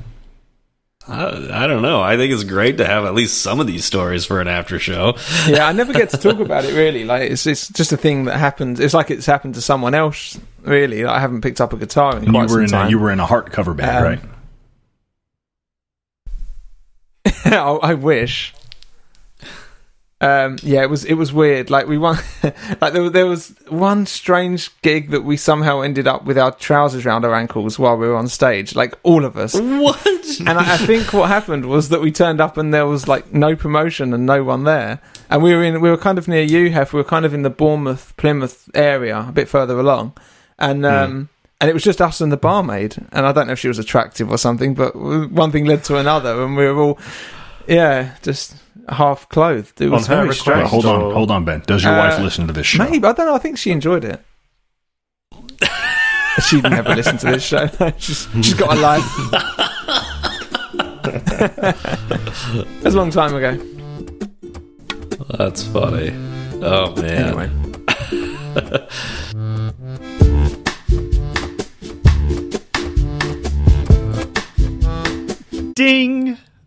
I, I don't know. I think it's great to have at least some of these stories for an after show. Yeah, I never get to talk about it really. Like it's it's just a thing that happens. It's like it's happened to someone else. Really, like, I haven't picked up a guitar in And you quite were some in a, time. you were in a hardcover band, Um, right? I, I wish. Um, yeah, it was it was weird. Like we won, like there was, there was one strange gig that we somehow ended up with our trousers round our ankles while we were on stage. Like all of us. What? And I, I think what happened was that we turned up and there was like no promotion and no one there. And we were in we were kind of near you Hef. We were kind of in the Bournemouth Plymouth area, a bit further along, and um, and it was just us and the barmaid. And I don't know if she was attractive or something, but one thing led to another, and we were all yeah, just half clothed. It was her very request. strange. Well, hold on, hold on, Ben. Does your Uh, wife listen to this show? Maybe I don't know. I think she enjoyed it. She'd never listened to this show. she's, she's got a life. That's a long time ago. That's funny. Oh man. Anyway. Ding.